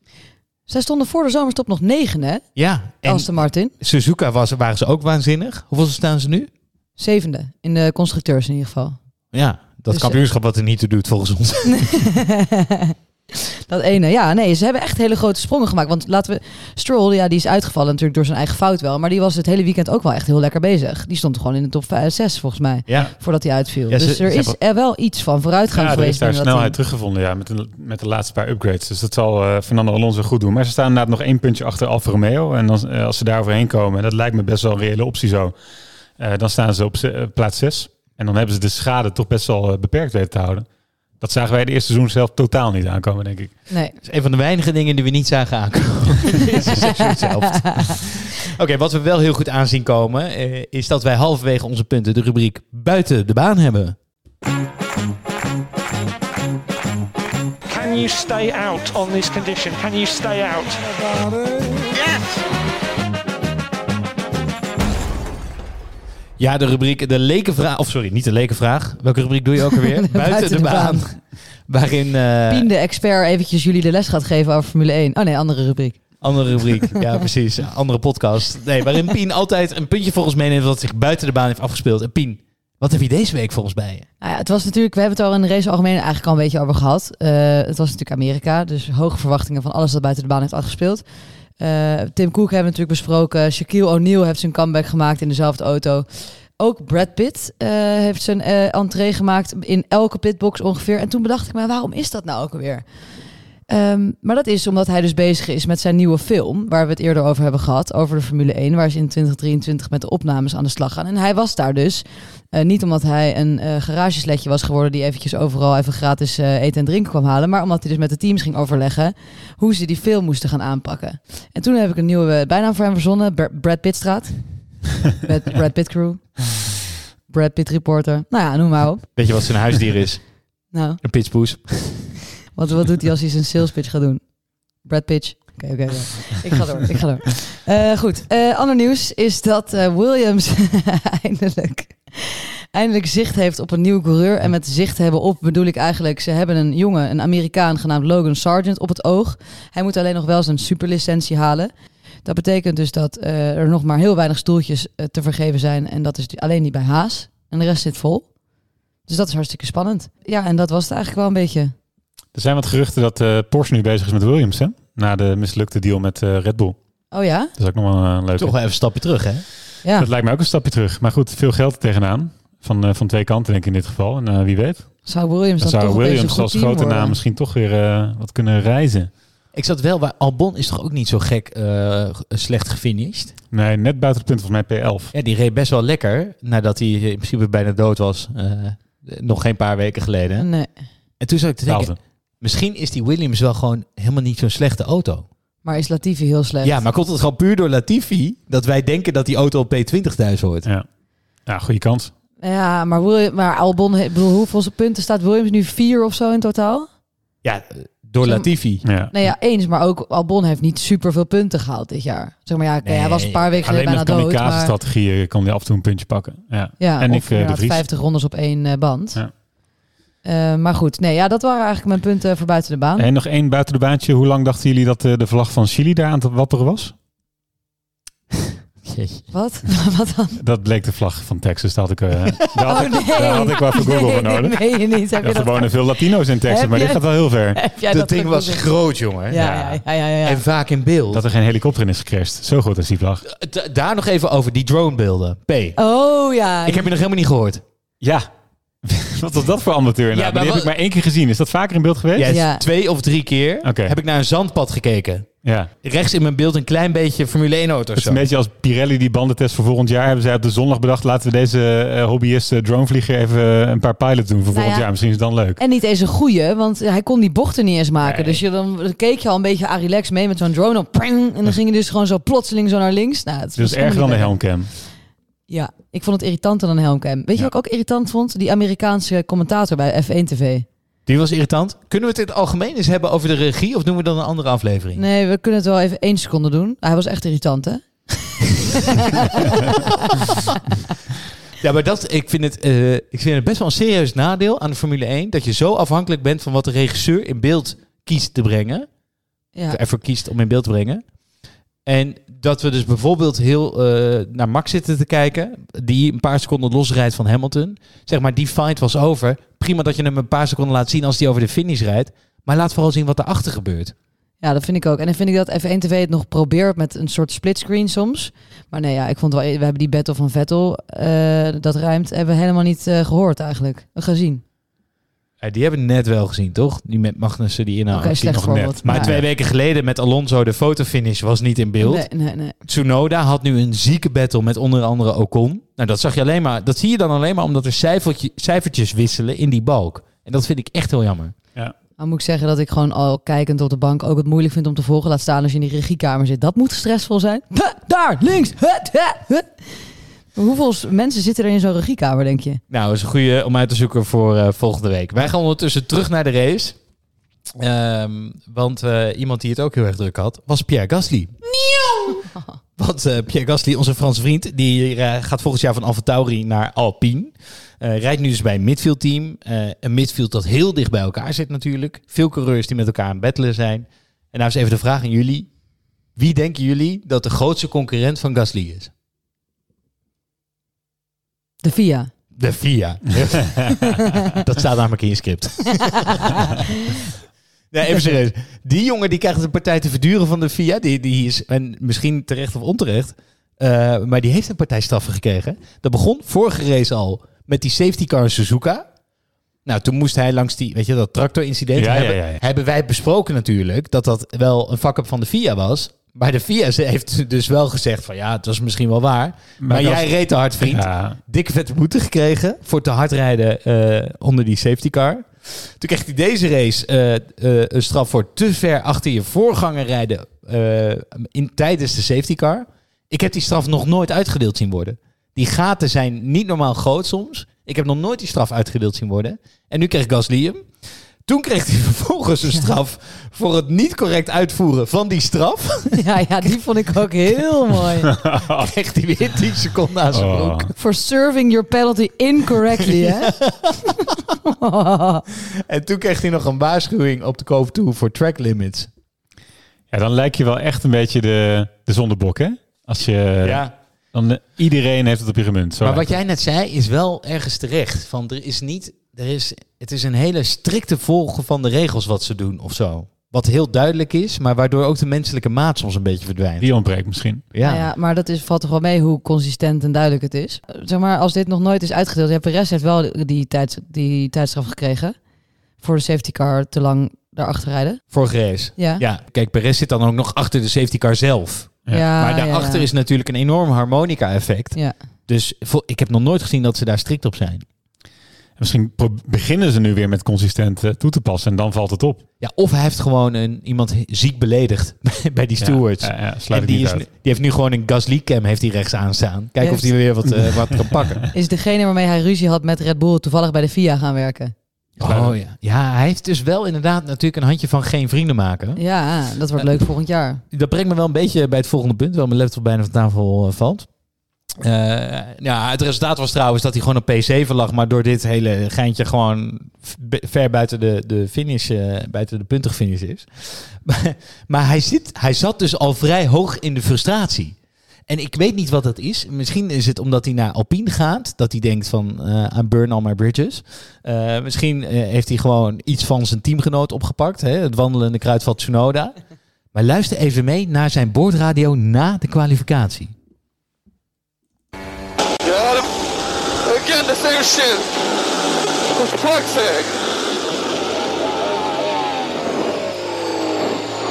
Zij stonden voor de zomerstop nog negen, hè? Ja, Aston Martin. Suzuka was, waren ze ook waanzinnig. Hoeveel staan ze nu? Zevende. In de constructeurs in ieder geval. Ja, dat Dus, kampioenschap wat er niet toe doet volgens ons. Dat ene, ja, nee, ze hebben echt hele grote sprongen gemaakt. Want laten we, Stroll, ja, die is uitgevallen natuurlijk door zijn eigen fout wel. Maar die was het hele weekend ook wel echt heel lekker bezig. Die stond gewoon in de top 6 volgens mij, Ja. voordat hij uitviel. Ja, ze- dus er ze is hebben- er wel iets van vooruitgang Ja, er geweest. is daar snelheid team. teruggevonden ja, met, de, met de laatste paar upgrades. Dus dat zal eh, Fernando Alonso goed doen. Maar ze staan inderdaad nog één puntje achter Alfa Romeo. En dan, eh, als ze daar overheen komen, en dat lijkt me best wel een reële optie zo, eh, dan staan ze op plaats 6. En dan hebben ze de schade toch best wel beperkt weten te houden. Dat zagen wij de eerste seizoen zelf totaal niet aankomen, denk ik. Nee. Dat is een van de weinige dingen die we niet zagen aankomen. Oké, wat we wel heel goed aanzien komen, eh, is dat wij halverwege onze punten de rubriek buiten de baan hebben. Can you stay out on this condition? Can you stay out? Ja, de rubriek, de lekenvraag, of sorry, niet de lekenvraag. Welke rubriek doe je ook alweer? buiten, de, baan. Waarin, eh, Pien, de expert, eventjes jullie de les gaat geven over Formule 1. Oh nee, andere rubriek. andere rubriek, ja precies, andere podcast. Nee, waarin Pien altijd een puntje volgens meeneemt wat zich buiten de baan heeft afgespeeld. En Pien, wat heb je deze week volgens mij? Nou ja, het was natuurlijk, we hebben het al in de race algemeen eigenlijk al een beetje over gehad. Eh, het was natuurlijk Amerika, dus hoge verwachtingen van alles dat buiten de baan heeft afgespeeld. Eh, Tim Cook hebben we natuurlijk besproken. Shaquille O'Neal heeft zijn comeback gemaakt in dezelfde auto. Ook Brad Pitt eh, heeft zijn eh entree gemaakt in elke pitbox ongeveer. En toen bedacht ik me, waarom is dat nou ook alweer? Ehm, maar dat is omdat hij dus bezig is met zijn nieuwe film, waar we het eerder over hebben gehad, over de Formule 1, waar ze in 2023 met de opnames aan de slag gaan. En hij was daar dus, eh, niet omdat hij een eh garagesletje was geworden die eventjes overal even gratis eh, eten en drinken kwam halen, maar omdat hij dus met de teams ging overleggen hoe ze die film moesten gaan aanpakken. En toen heb ik een nieuwe bijnaam voor hem verzonnen, Br- Brad Pittstraat. met Brad Pitt Crew. Brad Pitt Reporter. Nou ja, noem maar op. Weet je wat zijn huisdier is? Nou, Een pitchpoes. wat, doet hij als hij zijn sales pitch gaat doen? Brad Pitch. Oké, oké. Ik ga door. Ik ga door. Eh, goed. Eh, ander nieuws is dat eh, Williams eindelijk, eindelijk zicht heeft op een nieuwe coureur. En met zicht hebben op bedoel ik eigenlijk... ze hebben een jongen, een Amerikaan genaamd Logan Sargent op het oog. Hij moet alleen nog wel zijn superlicentie halen. Dat betekent dus dat er nog maar heel weinig stoeltjes te vergeven zijn. En dat is alleen niet bij Haas. En de rest zit vol. Dus dat is hartstikke spannend. Ja, en dat was het eigenlijk wel een beetje. Er zijn wat geruchten dat eh, Porsche nu bezig is met Williams, hè? Na de mislukte deal met eh, Red Bull. Oh ja? Dat is ook nog wel een leuke. Toch wel even een stapje terug, hè? Ja. Dat lijkt mij ook een stapje terug. Maar goed, veel geld er tegenaan. Van, eh, van twee kanten denk ik in dit geval. En eh, wie weet. Zou Williams Dan dan, zou toch Williams goed als team grote worden? naam misschien toch weer eh, wat kunnen reizen. Ik zat wel bij Albon is toch ook niet zo gek eh, slecht gefinished. Nee, net buiten het punt volgens mij P11. Ja, die reed best wel lekker nadat hij in principe bijna dood was. eh, nog geen paar weken geleden. Nee. En toen zat ik te denken. Misschien is die Williams wel gewoon helemaal niet zo'n slechte auto. Maar is Latifi heel slecht? Ja, maar komt het gewoon puur door Latifi dat wij denken dat die auto op P20 thuis hoort? Ja, ja goede kans. Ja, maar, William, maar Albon, bedoel, hoeveel punten staat Williams nu? Vier of zo in totaal? Ja, door Zeg- Latifi. Ja. Nee, ja, eens. Maar ook Albon heeft niet super veel punten gehaald dit jaar. Zeg maar ja, oké, hij was een paar weken Alleen geleden met bijna dood. Maar, kamikaze-strategieën kon hij af en toe een puntje pakken. Ja, ja, en of ik eh, de inderdaad Vries. 50 rondes op één eh, band. Ja. Eh, maar goed, nee, ja, dat waren eigenlijk mijn punten voor buiten de baan. En nog één buiten de baantje. Hoe lang dachten jullie dat eh, de vlag van Chili daar aan het wapperen was? Wat? Wat dan? Dat bleek de vlag van Texas. Daar had ik, eh, daar had, Oh, ik, nee. daar had ik wel voor Google Nee, voor nodig. dat meen je niet. Heb je Ja, dat er wonen veel Latino's in Texas, Heb maar dit gaat wel heel ver. Dat dat ding was groot, jongen. Ja, ja, ja, ja, ja. En vaak in beeld. Dat er geen helikopter in is gecrashed. Zo groot is die vlag. Da- Daar nog even over die dronebeelden. P. Oh ja. Ik heb je nog helemaal niet gehoord. Ja. Wat was dat voor amateur? Nou, Ja, maar die heb wat- ik maar één keer gezien. Is dat vaker in beeld geweest? Ja. Twee of drie keer heb ik naar een zandpad gekeken. Ja. Rechts in mijn beeld een klein beetje Formule 1 auto. Het is een beetje als Pirelli die bandentest voor volgend jaar. Hebben zij op de zondag bedacht, laten we deze eh, hobbyist eh, dronevlieger even eh, een paar pilots doen voor Nou volgend ja. jaar. Misschien is het dan leuk. En niet eens een goeie, want hij kon die bochten niet eens maken. Nee. Dus je, dan, dan keek je al een beetje aan relax mee met zo'n drone. Op, pring, en dan ging je dus gewoon zo plotseling zo naar links. Nou, het Dus was erger dan de helmcam. Ja, ik vond het irritanter dan helmcam. Weet je wat ik ook irritant vond? Die Amerikaanse commentator bij F1 TV. Die was irritant. Kunnen we het in het algemeen eens hebben over de regie of doen we dan een andere aflevering? Nee, we kunnen het wel even één seconde doen. Hij was echt irritant, hè? Ja, maar dat, ik, vind het, eh, ik vind het best wel een serieus nadeel aan de Formule 1. Dat je zo afhankelijk bent van wat de regisseur in beeld kiest te brengen. Ja. Ervoor kiest om in beeld te brengen. En dat we dus bijvoorbeeld heel eh, naar Max zitten te kijken. Die een paar seconden losrijdt van Hamilton. Zeg maar, die fight was over. Prima dat je hem een paar seconden laat zien als hij over de finish rijdt. Maar laat vooral zien wat erachter gebeurt. Ja, dat vind ik ook. En dan vind ik dat F1 TV het nog probeert met een soort splitscreen soms. Maar nee, ja, ik vond wel... We hebben die battle van Vettel, eh, dat ruimt, hebben we helemaal niet eh, gehoord eigenlijk. Gezien. Ja, die hebben we net wel gezien, toch? Die met Magnussen die inhoud. Oké, slecht nog voorbeeld, net. Maar maar- twee weken geleden met Alonso de fotofinish was niet in beeld. Nee, nee, nee. Tsunoda had nu een zieke battle met onder andere Ocon. Nou, dat zag je alleen maar. Dat zie je dan alleen maar omdat er cijfertje, cijfertjes wisselen in die balk. En dat vind ik echt heel jammer. Ja. Dan moet ik zeggen dat ik gewoon al kijkend op de bank ook het moeilijk vind om te volgen. Laat staan als je in die regiekamer zit. Dat moet stressvol zijn. Daar, links. Hut, hut. Hoeveel mensen zitten er in zo'n regiekamer, denk je? Nou, dat is een goede om uit te zoeken voor eh, volgende week. Wij gaan ondertussen terug naar de race. Ehm, want eh, iemand die het ook heel erg druk had, was Pierre Gasly. Want eh, Pierre Gasly, onze Franse vriend, die eh, gaat volgend jaar van AlphaTauri naar Alpine. Eh, rijdt nu dus bij een midfield team. Eh, een midfield dat heel dicht bij elkaar zit natuurlijk. Veel coureurs die met elkaar aan het battelen zijn. En nou is even de vraag aan jullie. Wie denken jullie dat de grootste concurrent van Gasly is? De FIA. De FIA. dat staat namelijk in je script. nee, even serieus. Die jongen die krijgt een partij te verduren van de FIA. Die, die is, en misschien terecht of onterecht, eh, maar die heeft een partij straffen gekregen. Dat begon vorige race al met die safety car in Suzuka. Nou, toen moest hij langs die, weet je, dat tractorincident. Ja, ja, hebben, ja, ja. hebben wij besproken natuurlijk dat dat wel een fuck-up van de FIA was. Maar de ze heeft dus wel gezegd van ja, het was misschien wel waar. Maar, jij reed te hard, vriend. Ja. Dikke vette boete gekregen voor te hard rijden eh, onder die safety car. Toen kreeg hij deze race eh, eh, een straf voor te ver achter je voorganger rijden in, tijdens de safety car. Ik heb die straf nog nooit uitgedeeld zien worden. Die gaten zijn niet normaal groot soms. Ik heb nog nooit die straf uitgedeeld zien worden. En nu kreeg Gasly hem. Toen kreeg hij vervolgens een straf voor het niet correct uitvoeren van die straf. Ja, ja, die vond ik ook heel mooi. Kreeg hij weer 10 seconden aan zijn Oh. broek. For serving your penalty incorrectly, hè? En toen kreeg hij nog een waarschuwing op de koof toe voor track limits. Ja, dan lijk je wel echt een beetje de, de zondebok, hè? Als je... Ja. Dan, eh, iedereen heeft het op je gemunt. Zo maar wat jij net zei is wel ergens terecht. Van er is niet, er is, het is een hele strikte volgen van de regels wat ze doen of zo. Wat heel duidelijk is, maar waardoor ook de menselijke maat soms een beetje verdwijnt. Die ontbreekt misschien. Ja. Nou ja, maar dat is, valt toch wel mee hoe consistent en duidelijk het is. Zeg maar, als dit nog nooit is uitgedeeld. Ja, Perez heeft wel die, tijds, die tijdstraf gekregen. Voor de safety car te lang daarachter rijden. Vorige race. Ja. Kijk, Perez zit dan ook nog achter de safety car zelf. Ja. Ja, maar daarachter ja, ja. is natuurlijk een enorm harmonica-effect. Ja. Dus ik heb nog nooit gezien dat ze daar strikt op zijn. Misschien beginnen ze nu weer met consistent eh, toe te passen en dan valt het op. Ja, of hij heeft gewoon een, iemand ziek beledigd bij die stewards. ja, ja, sluit en ik die, niet is, uit. die heeft nu gewoon een Gasly-cam heeft hij rechts aanstaan. Kijken Ja, of hij weer wat, eh, wat kan pakken. Is degene waarmee hij ruzie had met Red Bull toevallig bij de FIA gaan werken? Oh ja. Ja, hij heeft dus wel inderdaad natuurlijk een handje van geen vrienden maken. Ja, dat wordt leuk volgend jaar. Dat brengt me wel een beetje bij het volgende punt, waar mijn laptop bijna van tafel eh, valt. Eh, ja, het resultaat was trouwens dat hij gewoon op P7 lag, maar door dit hele geintje gewoon ver buiten de, de finish, eh, buiten de puntige finish is. Maar, maar hij, zit, hij zat dus al vrij hoog in de frustratie. En ik weet niet wat dat is. Misschien is het omdat hij naar Alpine gaat. Dat hij denkt van, eh I burn all my bridges. Eh, misschien eh, heeft hij gewoon iets van zijn teamgenoot opgepakt. Hè? Het wandelende kruid van Tsunoda. Maar luister even mee naar zijn boordradio na de kwalificatie. Got him. Again, the same shit. For fuck's sake.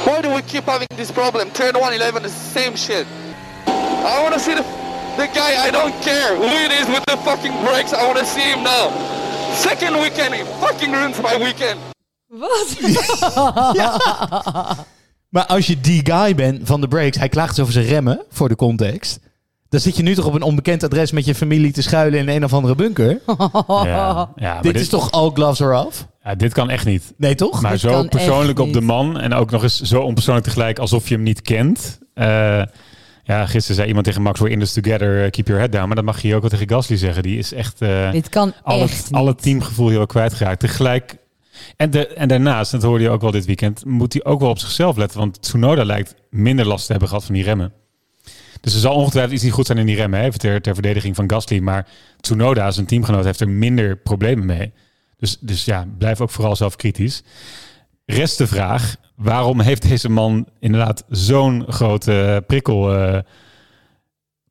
Why do we keep having this problem? Turn 111 is the same shit. I want to see the, the guy, I don't care who it is with the fucking brakes. I want to see him now. Second weekend, he fucking ruins my weekend. Wat? Maar als je die guy bent van de brakes, hij klaagt over zijn remmen, voor de context. Dan zit je nu toch op een onbekend adres met je familie te schuilen in een of andere bunker. Ja, dit, is toch all gloves are off? Ja, dit kan echt niet. Nee, toch? Maar Dit zo kan persoonlijk op de man en ook nog eens zo onpersoonlijk tegelijk alsof je hem niet kent. Eh, ja, gisteren zei iemand tegen Max, we're in this together, eh, keep your head down. Maar dat mag je hier ook wel tegen Gasly zeggen. Die is echt... eh, Dit kan al het, echt al het teamgevoel heel kwijtgeraakt. Tegelijk... En, de, en daarnaast, dat hoorde je ook wel dit weekend, moet hij ook wel op zichzelf letten. Want Tsunoda lijkt minder last te hebben gehad van die remmen. Dus er zal ongetwijfeld iets niet goed zijn in die remmen. Hè? Ter, ter verdediging van Gasly. Maar Tsunoda, zijn teamgenoot, heeft er minder problemen mee. Dus, dus ja, blijf ook vooral zelf kritisch. Rest de vraag, waarom heeft deze man inderdaad zo'n grote prikkel, eh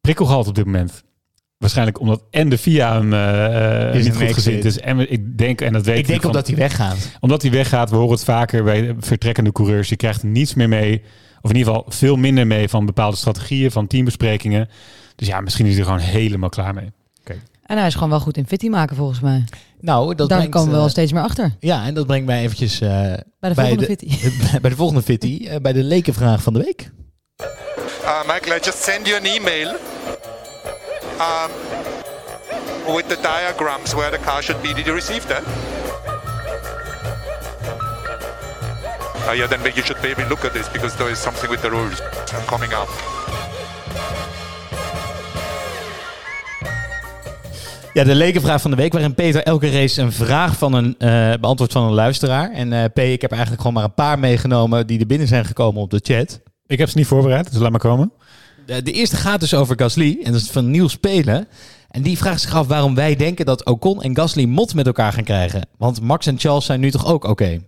prikkel gehad op dit moment? Waarschijnlijk omdat en de VIA hem eh, niet goed gezind is. En ik denk, en dat weet Ik denk omdat hij weggaat. Omdat hij weggaat, we horen het vaker bij vertrekkende coureurs. Je krijgt niets meer mee, of in ieder geval veel minder mee van bepaalde strategieën, van teambesprekingen. Dus ja, misschien is hij er gewoon helemaal klaar mee. En hij is gewoon wel goed in fitty maken volgens mij. Nou, dat Daar brengt, komen we wel eh, steeds meer achter. Ja, en dat brengt mij eventjes eh, Bij de volgende fitty. bij de volgende fitty, eh, bij de lekenvraag van de week. Uh, Michael, I just send you an email um, with the diagrams where the car should be. Did you receive that? Uh, yeah, then you should maybe look at this because there is something with the rules uh, coming up. Ja, de lekenvraag van de week, waarin Peter elke race een vraag van een eh beantwoordt van een luisteraar. En eh, P, ik heb eigenlijk gewoon maar een paar meegenomen die er binnen zijn gekomen op de chat. Ik heb ze niet voorbereid, dus laat maar komen. De, de eerste gaat dus over Gasly en dat is van Niels Spelen. En die vraagt zich af waarom wij denken dat Ocon en Gasly mot met elkaar gaan krijgen. Want Max en Charles zijn nu toch ook oké?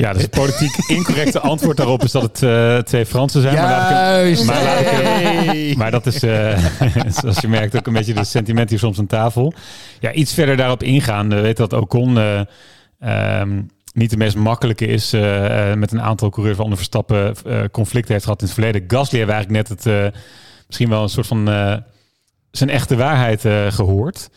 Ja, dus het politiek incorrecte antwoord daarop is dat het eh, twee Fransen zijn. Maar, laat ik hem- Juist. maar, laat ik Hey. maar dat is, eh, zoals je merkt, ook een beetje de sentiment hier soms aan tafel. Ja, iets verder daarop ingaan. We weten dat Ocon eh, ehm, niet de meest makkelijke is met een aantal coureurs waaronder Verstappen conflicten heeft gehad in het verleden. Gasly hebben eigenlijk net het, misschien wel een soort van zijn echte waarheid eh, gehoord.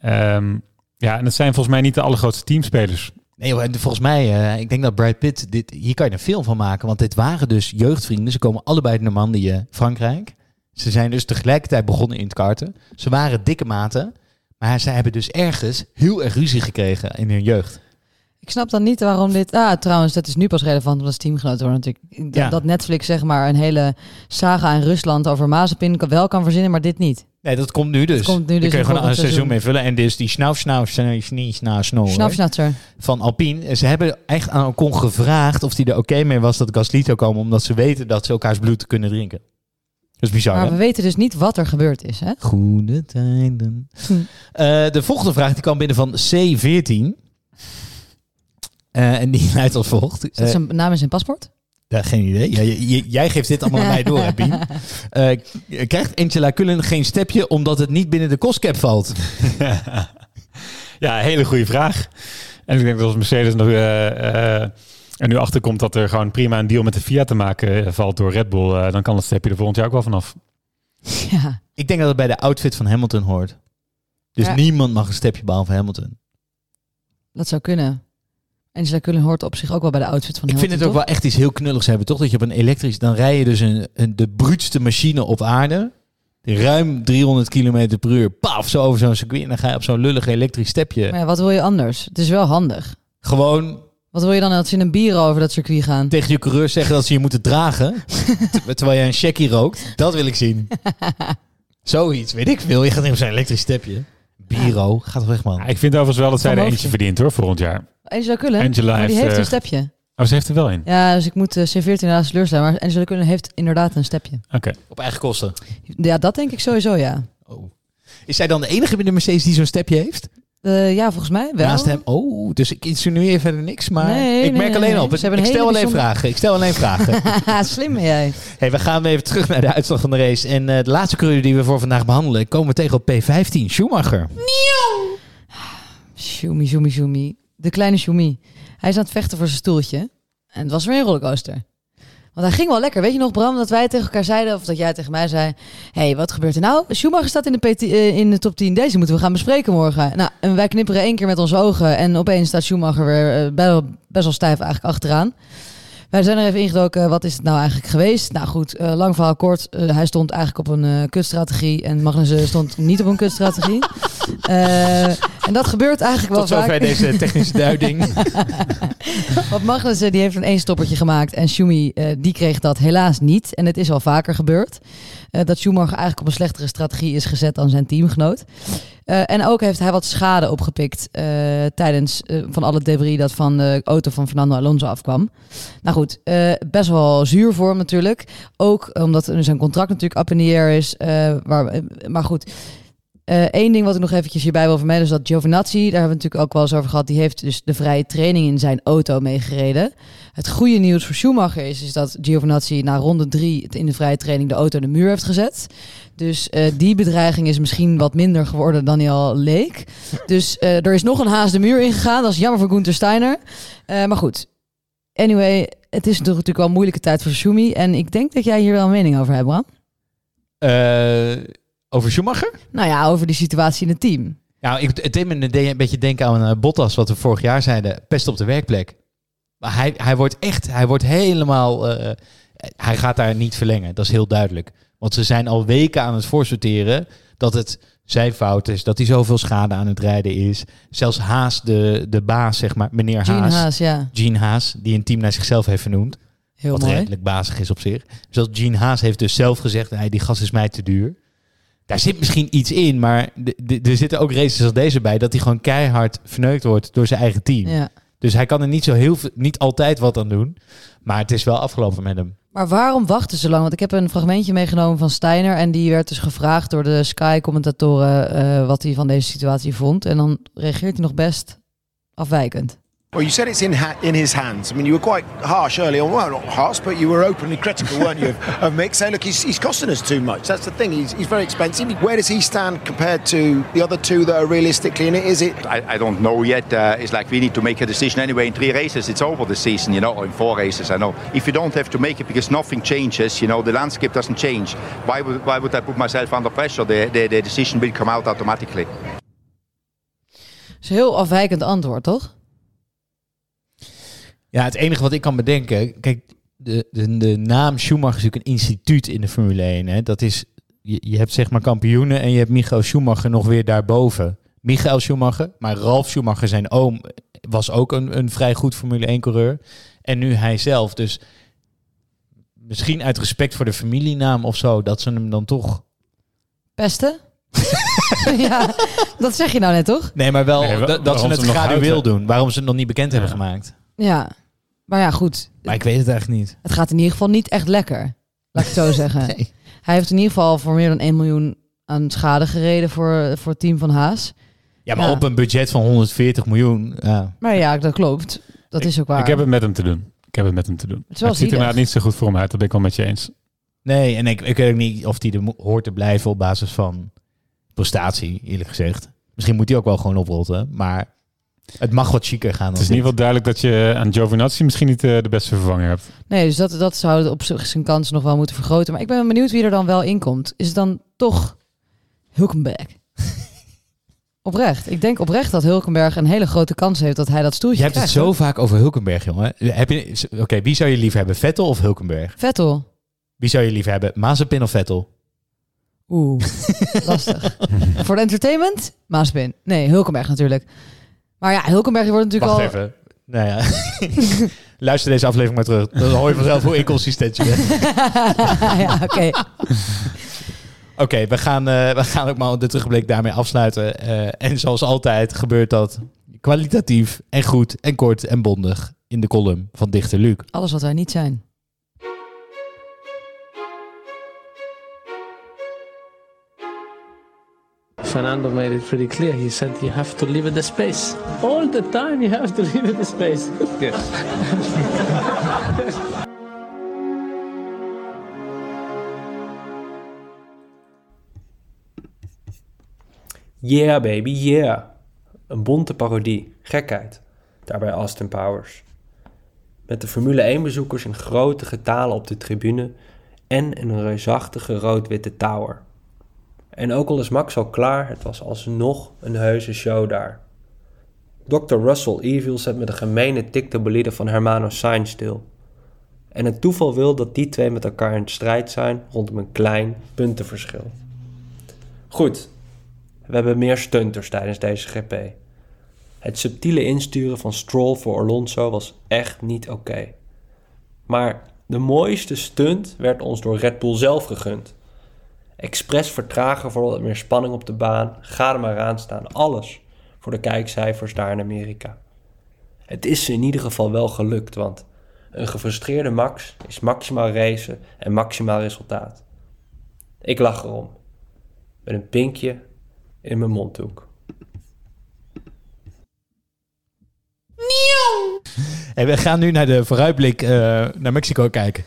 Ehm, ja, en het zijn volgens mij niet de allergrootste teamspelers. Nee, volgens mij, eh, ik denk dat Brad Pitt, dit, hier kan je een film van maken. Want dit waren dus jeugdvrienden. Ze komen allebei uit Normandië, Frankrijk. Ze zijn dus tegelijkertijd begonnen in het karten. Ze waren dikke maten. Maar ze hebben dus ergens heel erg ruzie gekregen in hun jeugd. Ik Ik snap dan niet waarom dit... Ah, trouwens, dat is nu pas relevant omdat ze teamgenoten worden natuurlijk. Ja. Dat Netflix zeg maar een hele saga in Rusland over Mazepin wel kan verzinnen, maar dit niet. Nee, dat komt nu dus. Dat komt nu Daar dus kun je gewoon een seizoen seizoen. mee vullen. En dus die schnauf, van Alpine. Ze hebben echt aan Ocon gevraagd of hij er oké mee was dat Gasly zou komen. Omdat ze weten dat ze elkaars bloed kunnen drinken. Dat is bizar, Maar hè? we weten dus niet wat er gebeurd is, hè? Goede tijden. Hm. Eh, de volgende vraag die kwam binnen van C14. Eh, en die luidt als volgt. Is dat Eh, zijn naam in zijn paspoort? ja, geen idee. Ja, jij geeft dit allemaal aan mij door, hè, Pien? Eh, krijgt Angela Cullen geen stepje omdat het niet binnen de kostcap valt? Ja, hele goede vraag. En ik denk dat als Mercedes nog, eh, eh, er nu achter komt dat er gewoon prima een deal met de Fiat te maken valt door Red Bull, dan kan dat stepje er volgend jaar ook wel vanaf. Ja. Ik denk dat het bij de outfit van Hamilton hoort. Dus Ja. niemand mag een stepje behalve Hamilton. Dat zou kunnen. Angela Cullen hoort op zich ook wel bij de outfit van Ik vind het ook wel echt iets heel knulligs hebben, toch? Dat je op een elektrisch... Dan rij je dus een, een, de bruutste machine op aarde. Ruim 300 km per uur. Paf, zo over zo'n circuit. En dan ga je op zo'n lullig elektrisch stepje. Maar ja, wat wil je anders? Het is wel handig. Gewoon Wat wil je dan als ze in een bier over dat circuit gaan? tegen je coureur zeggen dat ze je moeten dragen. ter- terwijl je een checkie rookt. Dat wil ik zien. Zoiets, weet ik veel. Je gaat in zo'n elektrisch stepje. Biro, gaat weg man. ik vind overigens wel dat zij er eentje verdient hoor, volgend jaar. Angela Cullen? Angela maar die heeft, heeft een eh, stepje. Oh, ze heeft er wel in. Ja, dus ik moet eh, C14 helaas teleurstellen. Maar Angela Cullen heeft inderdaad een stepje. Oké. Op eigen kosten. Ja, dat denk ik sowieso, ja. Is zij dan de enige binnen Mercedes die zo'n stepje heeft? Eh, ja, volgens mij wel. Naast hem? Oh, dus ik insinueer verder niks. Maar Nee, ik nee, merk nee, alleen nee. op. Ze hebben Ik stel alleen vragen. Ik stel alleen vragen. Slim ben jij. hey, we gaan even terug naar de uitslag van de race. En eh, de laatste coureur die we voor vandaag behandelen... komen we tegen op P15. Schumacher. Shumi, Shumi, Shumi. De kleine Shumi. Hij is aan het vechten voor zijn stoeltje. En het was weer een rollercoaster. Want hij ging wel lekker. Weet je nog, Bram, dat wij tegen elkaar zeiden... of dat jij tegen mij zei... hey, wat gebeurt er nou? Schumacher staat in de, PT, eh, in de top 10. Deze moeten we gaan bespreken morgen. Nou, en wij knipperen één keer met onze ogen... en opeens staat Schumacher weer eh, best, wel, stijf eigenlijk achteraan. Wij zijn er even ingedoken. Wat is het nou eigenlijk geweest? Nou goed, eh, lang verhaal kort. Hij stond eigenlijk op een eh, kutstrategie. En Magnussen stond niet op een kutstrategie. En dat gebeurt eigenlijk wel Tot zover deze technische duiding. Want Magnussen die heeft een één stoppertje gemaakt. En Schumi eh, die kreeg dat helaas niet. En het is al vaker gebeurd. eh, dat Schumacher eigenlijk op een slechtere strategie is gezet dan zijn teamgenoot. Eh, en ook heeft hij wat schade opgepikt tijdens van al het debris dat van de auto van Fernando Alonso afkwam. Nou goed, best wel zuur voor hem natuurlijk. Ook omdat zijn contract natuurlijk up in the air is. eh, waar, maar goed, Eén ding wat ik nog eventjes hierbij wil vermelden is dat Giovinazzi, daar hebben we natuurlijk ook wel eens over gehad, die heeft dus de vrije training in zijn auto meegereden. Het goede nieuws voor Schumacher is, is dat Giovinazzi na ronde drie in de vrije training de auto in de muur heeft gezet. Dus eh, die bedreiging is misschien wat minder geworden dan hij al leek. Dus eh, er is nog een haas de muur ingegaan. Dat is jammer voor Gunther Steiner. Eh, maar goed, anyway, het is natuurlijk wel een moeilijke tijd voor Schumi. En ik denk dat jij hier wel een mening over hebt, Bram. Over Schumacher? Nou ja, over die situatie in het team. Nou, ik, het deed me een, de- beetje denken aan eh, Bottas, wat we vorig jaar zeiden. Pest op de werkplek. Maar hij, hij wordt echt, hij wordt helemaal... eh, hij gaat daar niet verlengen, dat is heel duidelijk. Want ze zijn al weken aan het voorsorteren dat het zijn fout is. Dat hij zoveel schade aan het rijden is. Zelfs Haas, de, de baas, zeg maar, meneer Gene Haas. Haas, ja. Gene Haas, die een team naar zichzelf heeft vernoemd. Heel wat mooi. redelijk bazig is op zich. Zelfs Gene Haas heeft dus zelf gezegd, hey, die gas is mij te duur. Daar zit misschien iets in, maar er zitten ook races als deze bij... dat hij gewoon keihard verneukt wordt door zijn eigen team. Ja. Dus hij kan er niet zo heel veel, niet altijd wat aan doen. Maar het is wel afgelopen met hem. Maar waarom wachten ze lang? Want ik heb een fragmentje meegenomen van Steiner. En die werd dus gevraagd door de Sky-commentatoren eh, wat hij van deze situatie vond. En dan reageert hij nog best afwijkend. Well, you said it's in ha- in his hands. I mean, you were quite harsh early on. Well, not harsh, but you were openly critical, weren't you, of, of Mick? Say, look, he's, he's costing us too much. That's the thing. He's, he's very expensive. Where does he stand compared to the other two that are realistically in it? Is it I, I don't know yet. Uh, it's like we need to make a decision anyway. In three races, it's over the season, you know, or in four races. I know. If you don't have to make it because nothing changes, you know, the landscape doesn't change. Why would why would I put myself under pressure? The the, the decision will come out automatically. Dat is een heel afwijkend antwoord, toch? Ja, het enige wat ik kan bedenken... Kijk, de, de, de naam Schumacher is natuurlijk een instituut in de Formule 1. Hè? Dat is, je, je hebt zeg maar kampioenen en je hebt Michael Schumacher nog weer daarboven. Michael Schumacher. Maar Ralf Schumacher, zijn oom, was ook een, een vrij goed Formule 1 coureur. En nu hij zelf. Dus misschien uit respect voor de familienaam of zo, dat ze hem dan toch... Pesten? ja, dat zeg je nou net, toch? Nee, maar wel Nee, dat, ze het gradueel doen. Waarom ze het nog niet bekend hebben gemaakt. Ja. Maar ja, goed. Maar ik weet het eigenlijk niet. Het gaat in ieder geval niet echt lekker. Laat ik het zo zeggen. Hij heeft in ieder geval voor meer dan 1 miljoen aan schade gereden voor, voor het team van Haas. Ja, maar Ja. op een budget van 140 miljoen. Ja. Maar ja, dat klopt. Dat is ook waar. Ik heb het met hem te doen. Ik heb het met hem te doen. Het het ziet er inderdaad niet zo goed voor hem uit. Dat ben ik wel met je eens. Nee, en ik, ik weet ook niet of hij er hoort te blijven op basis van prestatie, eerlijk gezegd. Misschien moet hij ook wel gewoon oprotten, maar het mag wat chiquer gaan. Het is in ieder geval duidelijk dat je aan Giovinazzi misschien niet eh, de beste vervanger hebt. Nee, dus dat, dat zou op zich zijn kans nog wel moeten vergroten. Maar ik ben benieuwd wie er dan wel in komt. Is het dan toch Hulkenberg? oprecht. Ik denk oprecht dat Hulkenberg een hele grote kans heeft dat hij dat stoeltje Je hebt het krijgt, zo vaak over Hulkenberg, jongen. Heb je, oké, wie zou je liever hebben, Vettel of Hulkenberg? Vettel. Wie zou je liever hebben, Mazepin of Vettel? Oeh, lastig. Voor de entertainment? Maaspin. Nee, Hulkenberg natuurlijk. Maar ja, Hulkenberg wordt natuurlijk Wacht al... even. Nou ja. Luister deze aflevering maar terug. Dan hoor je vanzelf hoe inconsistent je bent. ja, oké. Oké, we, gaan, eh, we gaan ook maar de terugblik daarmee afsluiten. Eh, en zoals altijd gebeurt dat kwalitatief en goed en kort en bondig in de column van Dichter Luc. Alles wat wij niet zijn. Fernando made it pretty clear. He said you have to leave it the space. All the time you have to leave it the space. Yes. Yeah baby, yeah. Een bonte parodie. Gekheid. Daarbij Austin Powers. Met de Formule 1-bezoekers in grote getalen op de tribune en in een reusachtige rood-witte tower. En ook al is Max al klaar, het was alsnog een heuse show daar. Dr. Russell Evil zet met een gemene tik de van Hermano Sainz stil. En het toeval wil dat die twee met elkaar in strijd zijn rondom een klein puntenverschil. Goed, we hebben meer stunters tijdens deze GP. Het subtiele insturen van Stroll voor Alonso was echt niet oké. Maar de mooiste stunt werd ons door Red Bull zelf gegund. Expres vertragen voor wat meer spanning op de baan, ga er maar aan staan, alles voor de kijkcijfers daar in Amerika. Het is ze in ieder geval wel gelukt, want een gefrustreerde Max is maximaal racen en maximaal resultaat. Ik lach erom, met een pinkje in mijn mondhoek. En we gaan nu naar de vooruitblik eh, naar Mexico kijken.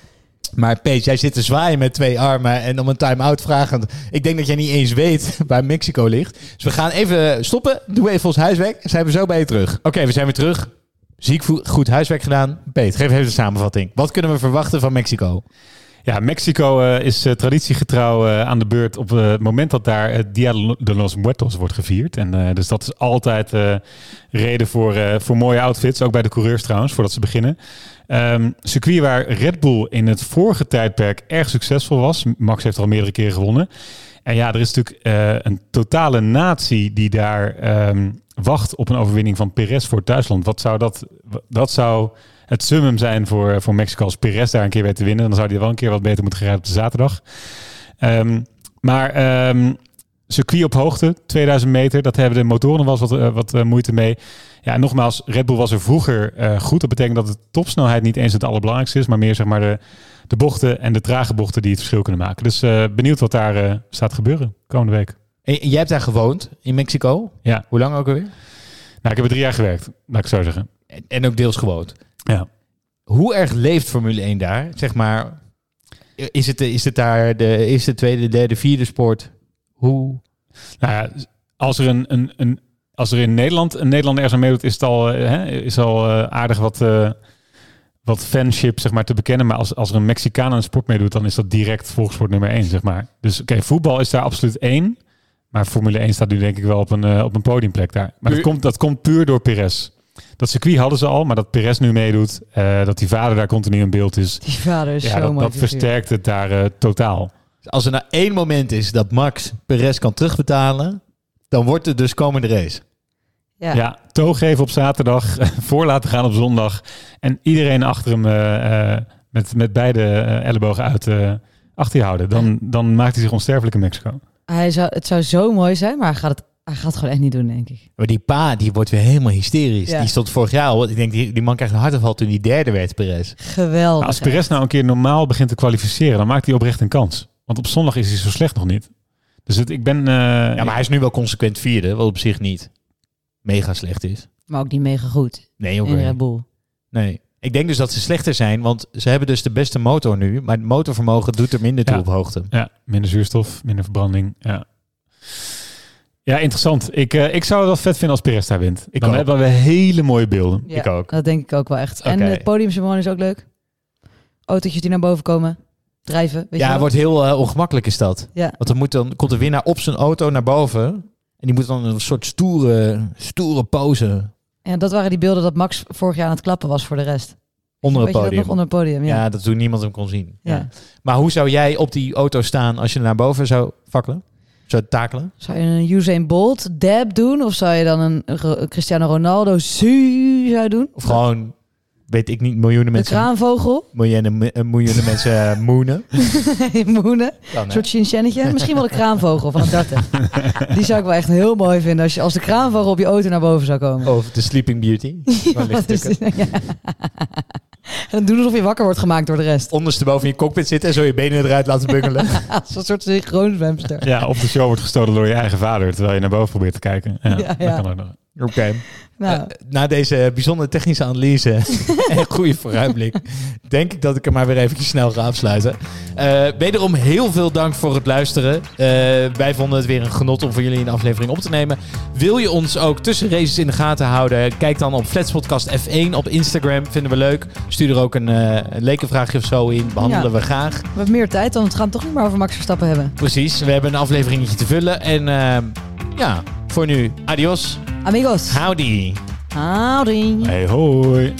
Maar Peet, jij zit te zwaaien met twee armen en om een time-out vragend. Ik denk dat jij niet eens weet waar Mexico ligt. Dus we gaan even stoppen. Doe even ons huiswerk. Zijn we zo bij je terug. Oké, we zijn weer terug. Ziek goed huiswerk gedaan. Peet, geef even de samenvatting. Wat kunnen we verwachten van Mexico? Ja, Mexico eh, is eh, traditiegetrouw eh, aan de beurt op het moment dat daar het Dia de los Muertos wordt gevierd. En dus dat is altijd reden voor, voor mooie outfits, ook bij de coureurs trouwens, voordat ze beginnen. Ehm circuit waar Red Bull in het vorige tijdperk erg succesvol was. Max heeft er al meerdere keren gewonnen. En ja, er is natuurlijk een totale natie die daar ehm, wacht op een overwinning van Perez voor Duitsland. Wat zou dat, dat zou het summum zijn voor, voor Mexico als Perez daar een keer weet te winnen. Dan zou hij wel een keer wat beter moeten gaan rijden op de zaterdag. Ehm, maar ehm, circuit op hoogte, 2000 meter, dat hebben de motoren wel wat, eh, wat eh, moeite mee. Ja, en nogmaals, Red Bull was er vroeger eh, goed. Dat betekent dat de topsnelheid niet eens het allerbelangrijkste is, maar meer zeg maar de, de bochten en de trage bochten die het verschil kunnen maken. Dus benieuwd wat daar staat gebeuren komende week. En jij hebt daar gewoond in Mexico. Ja. Hoe lang ook alweer? Nou, ik heb er drie jaar gewerkt, laat ik zo zeggen. En, en ook deels gewoond. Ja. Hoe erg leeft Formule 1 daar? Zeg maar, is het, is het daar de eerste, tweede, derde, vierde sport? Hoe? Nou ja, als er, een, een, een, als er in Nederland een Nederlander ergens aan meedoet, is het al, eh, hè, is al eh, aardig wat, eh, wat fanship zeg maar, te bekennen. Maar als, als er een Mexicaan aan een sport meedoet, dan is dat direct volkssport nummer één. Zeg maar. Dus oké, voetbal is daar absoluut één. Maar Formule 1 staat nu denk ik wel op een, op een podiumplek daar. Maar dat komt, dat komt puur door Perez. Dat circuit hadden ze al, maar dat Perez nu meedoet, eh, dat die vader daar continu in beeld is. Die vader is ja, zo dat, mooi dat figuur. versterkt het daar eh, totaal. Als er nou één moment is dat Max Perez kan terugbetalen, dan wordt het dus komende race. Ja. Ja, toegeven op zaterdag, voor laten gaan op zondag. En iedereen achter hem eh, met, met beide ellebogen uit eh, achter je houden. Dan, dan maakt hij zich onsterfelijk in Mexico. Hij zou, het zou zo mooi zijn, maar hij gaat het, hij gaat het gewoon echt niet doen, denk ik. Maar die pa, die wordt weer helemaal hysterisch. Ja. Die stond vorig jaar al. Ik denk, die, die man krijgt een hartaanval toen hij derde werd, Perez. Geweldig. Nou, als Perez nou een keer normaal begint te kwalificeren, dan maakt hij oprecht een kans. Want op zondag is hij zo slecht nog niet. Dus het, ik ben... eh, Ja, maar hij is nu wel consequent vierde, wat op zich niet mega slecht is. Maar ook niet mega goed. Nee. Red Bull. Nee. Ik denk dus dat ze slechter zijn, want ze hebben dus de beste motor nu. Maar het motorvermogen doet er minder toe Ja. op hoogte. Ja, minder zuurstof, minder verbranding. Ja, ja interessant. Ik, eh, ik zou het wel vet vinden als Perez daar wint. Ik dan ook. hebben we hele mooie beelden. Ja, Dat denk ik ook wel echt. En het podiumsymbool is ook leuk. Autootjes die naar boven komen. Drijven, weet je ja, wel? het wordt heel eh, ongemakkelijk is dat. Ja. Want dan, moet dan komt de winnaar op zijn auto naar boven. En die moet dan een soort stoere, stoere pose Ja, dat waren die beelden dat Max vorig jaar aan het klappen was voor de rest. onder het je dat podium. nog onder het podium? Ja. Ja, dat toen niemand hem kon zien. Ja. Ja. Maar hoe zou jij op die auto staan als je naar boven zou fakkelen? Zou takelen? Zou je een Usain Bolt dab doen? Of zou je dan een, Cristiano Ronaldo zou doen? Of gewoon, weet ik niet, miljoenen De mensen... kraanvogel? Miljoenen, eh, miljoenen mensen eh, moenen. Moenen? Kan, Een soort chinchennetje? Misschien wel de kraanvogel van het darten. Die zou ik wel echt heel mooi vinden als, je, als de kraanvogel op je auto naar boven zou komen. Of de Sleeping Beauty. Ja. En dan doen alsof je wakker wordt gemaakt door de rest. Ondersteboven in je cockpit zitten en zo je benen eruit laten bungelen. Als een soort synchroon zwemster. Ja, of de show wordt gestolen door je eigen vader, terwijl je naar boven probeert te kijken. Ja, Ja, dat ja. kan ook nog. Oké. Nou. Eh, na deze bijzondere technische analyse en goede vooruitblik, denk ik dat ik er maar weer eventjes snel ga afsluiten. Eh, wederom heel veel dank voor het luisteren. Eh, wij vonden het weer een genot om voor jullie een aflevering op te nemen. Wil je ons ook tussen races in de gaten houden? Kijk dan op Flatspodcast F1 op Instagram. Vinden we leuk. Stuur er ook een, een lekenvraagje of zo in. Behandelen Ja. we graag. We hebben meer tijd, want we gaan het toch niet meer over Max Verstappen hebben. Precies. We hebben een afleveringetje te vullen. En eh, ja, voor nu, adios. Amigos. Howdy. Howdy. Hey, hoi.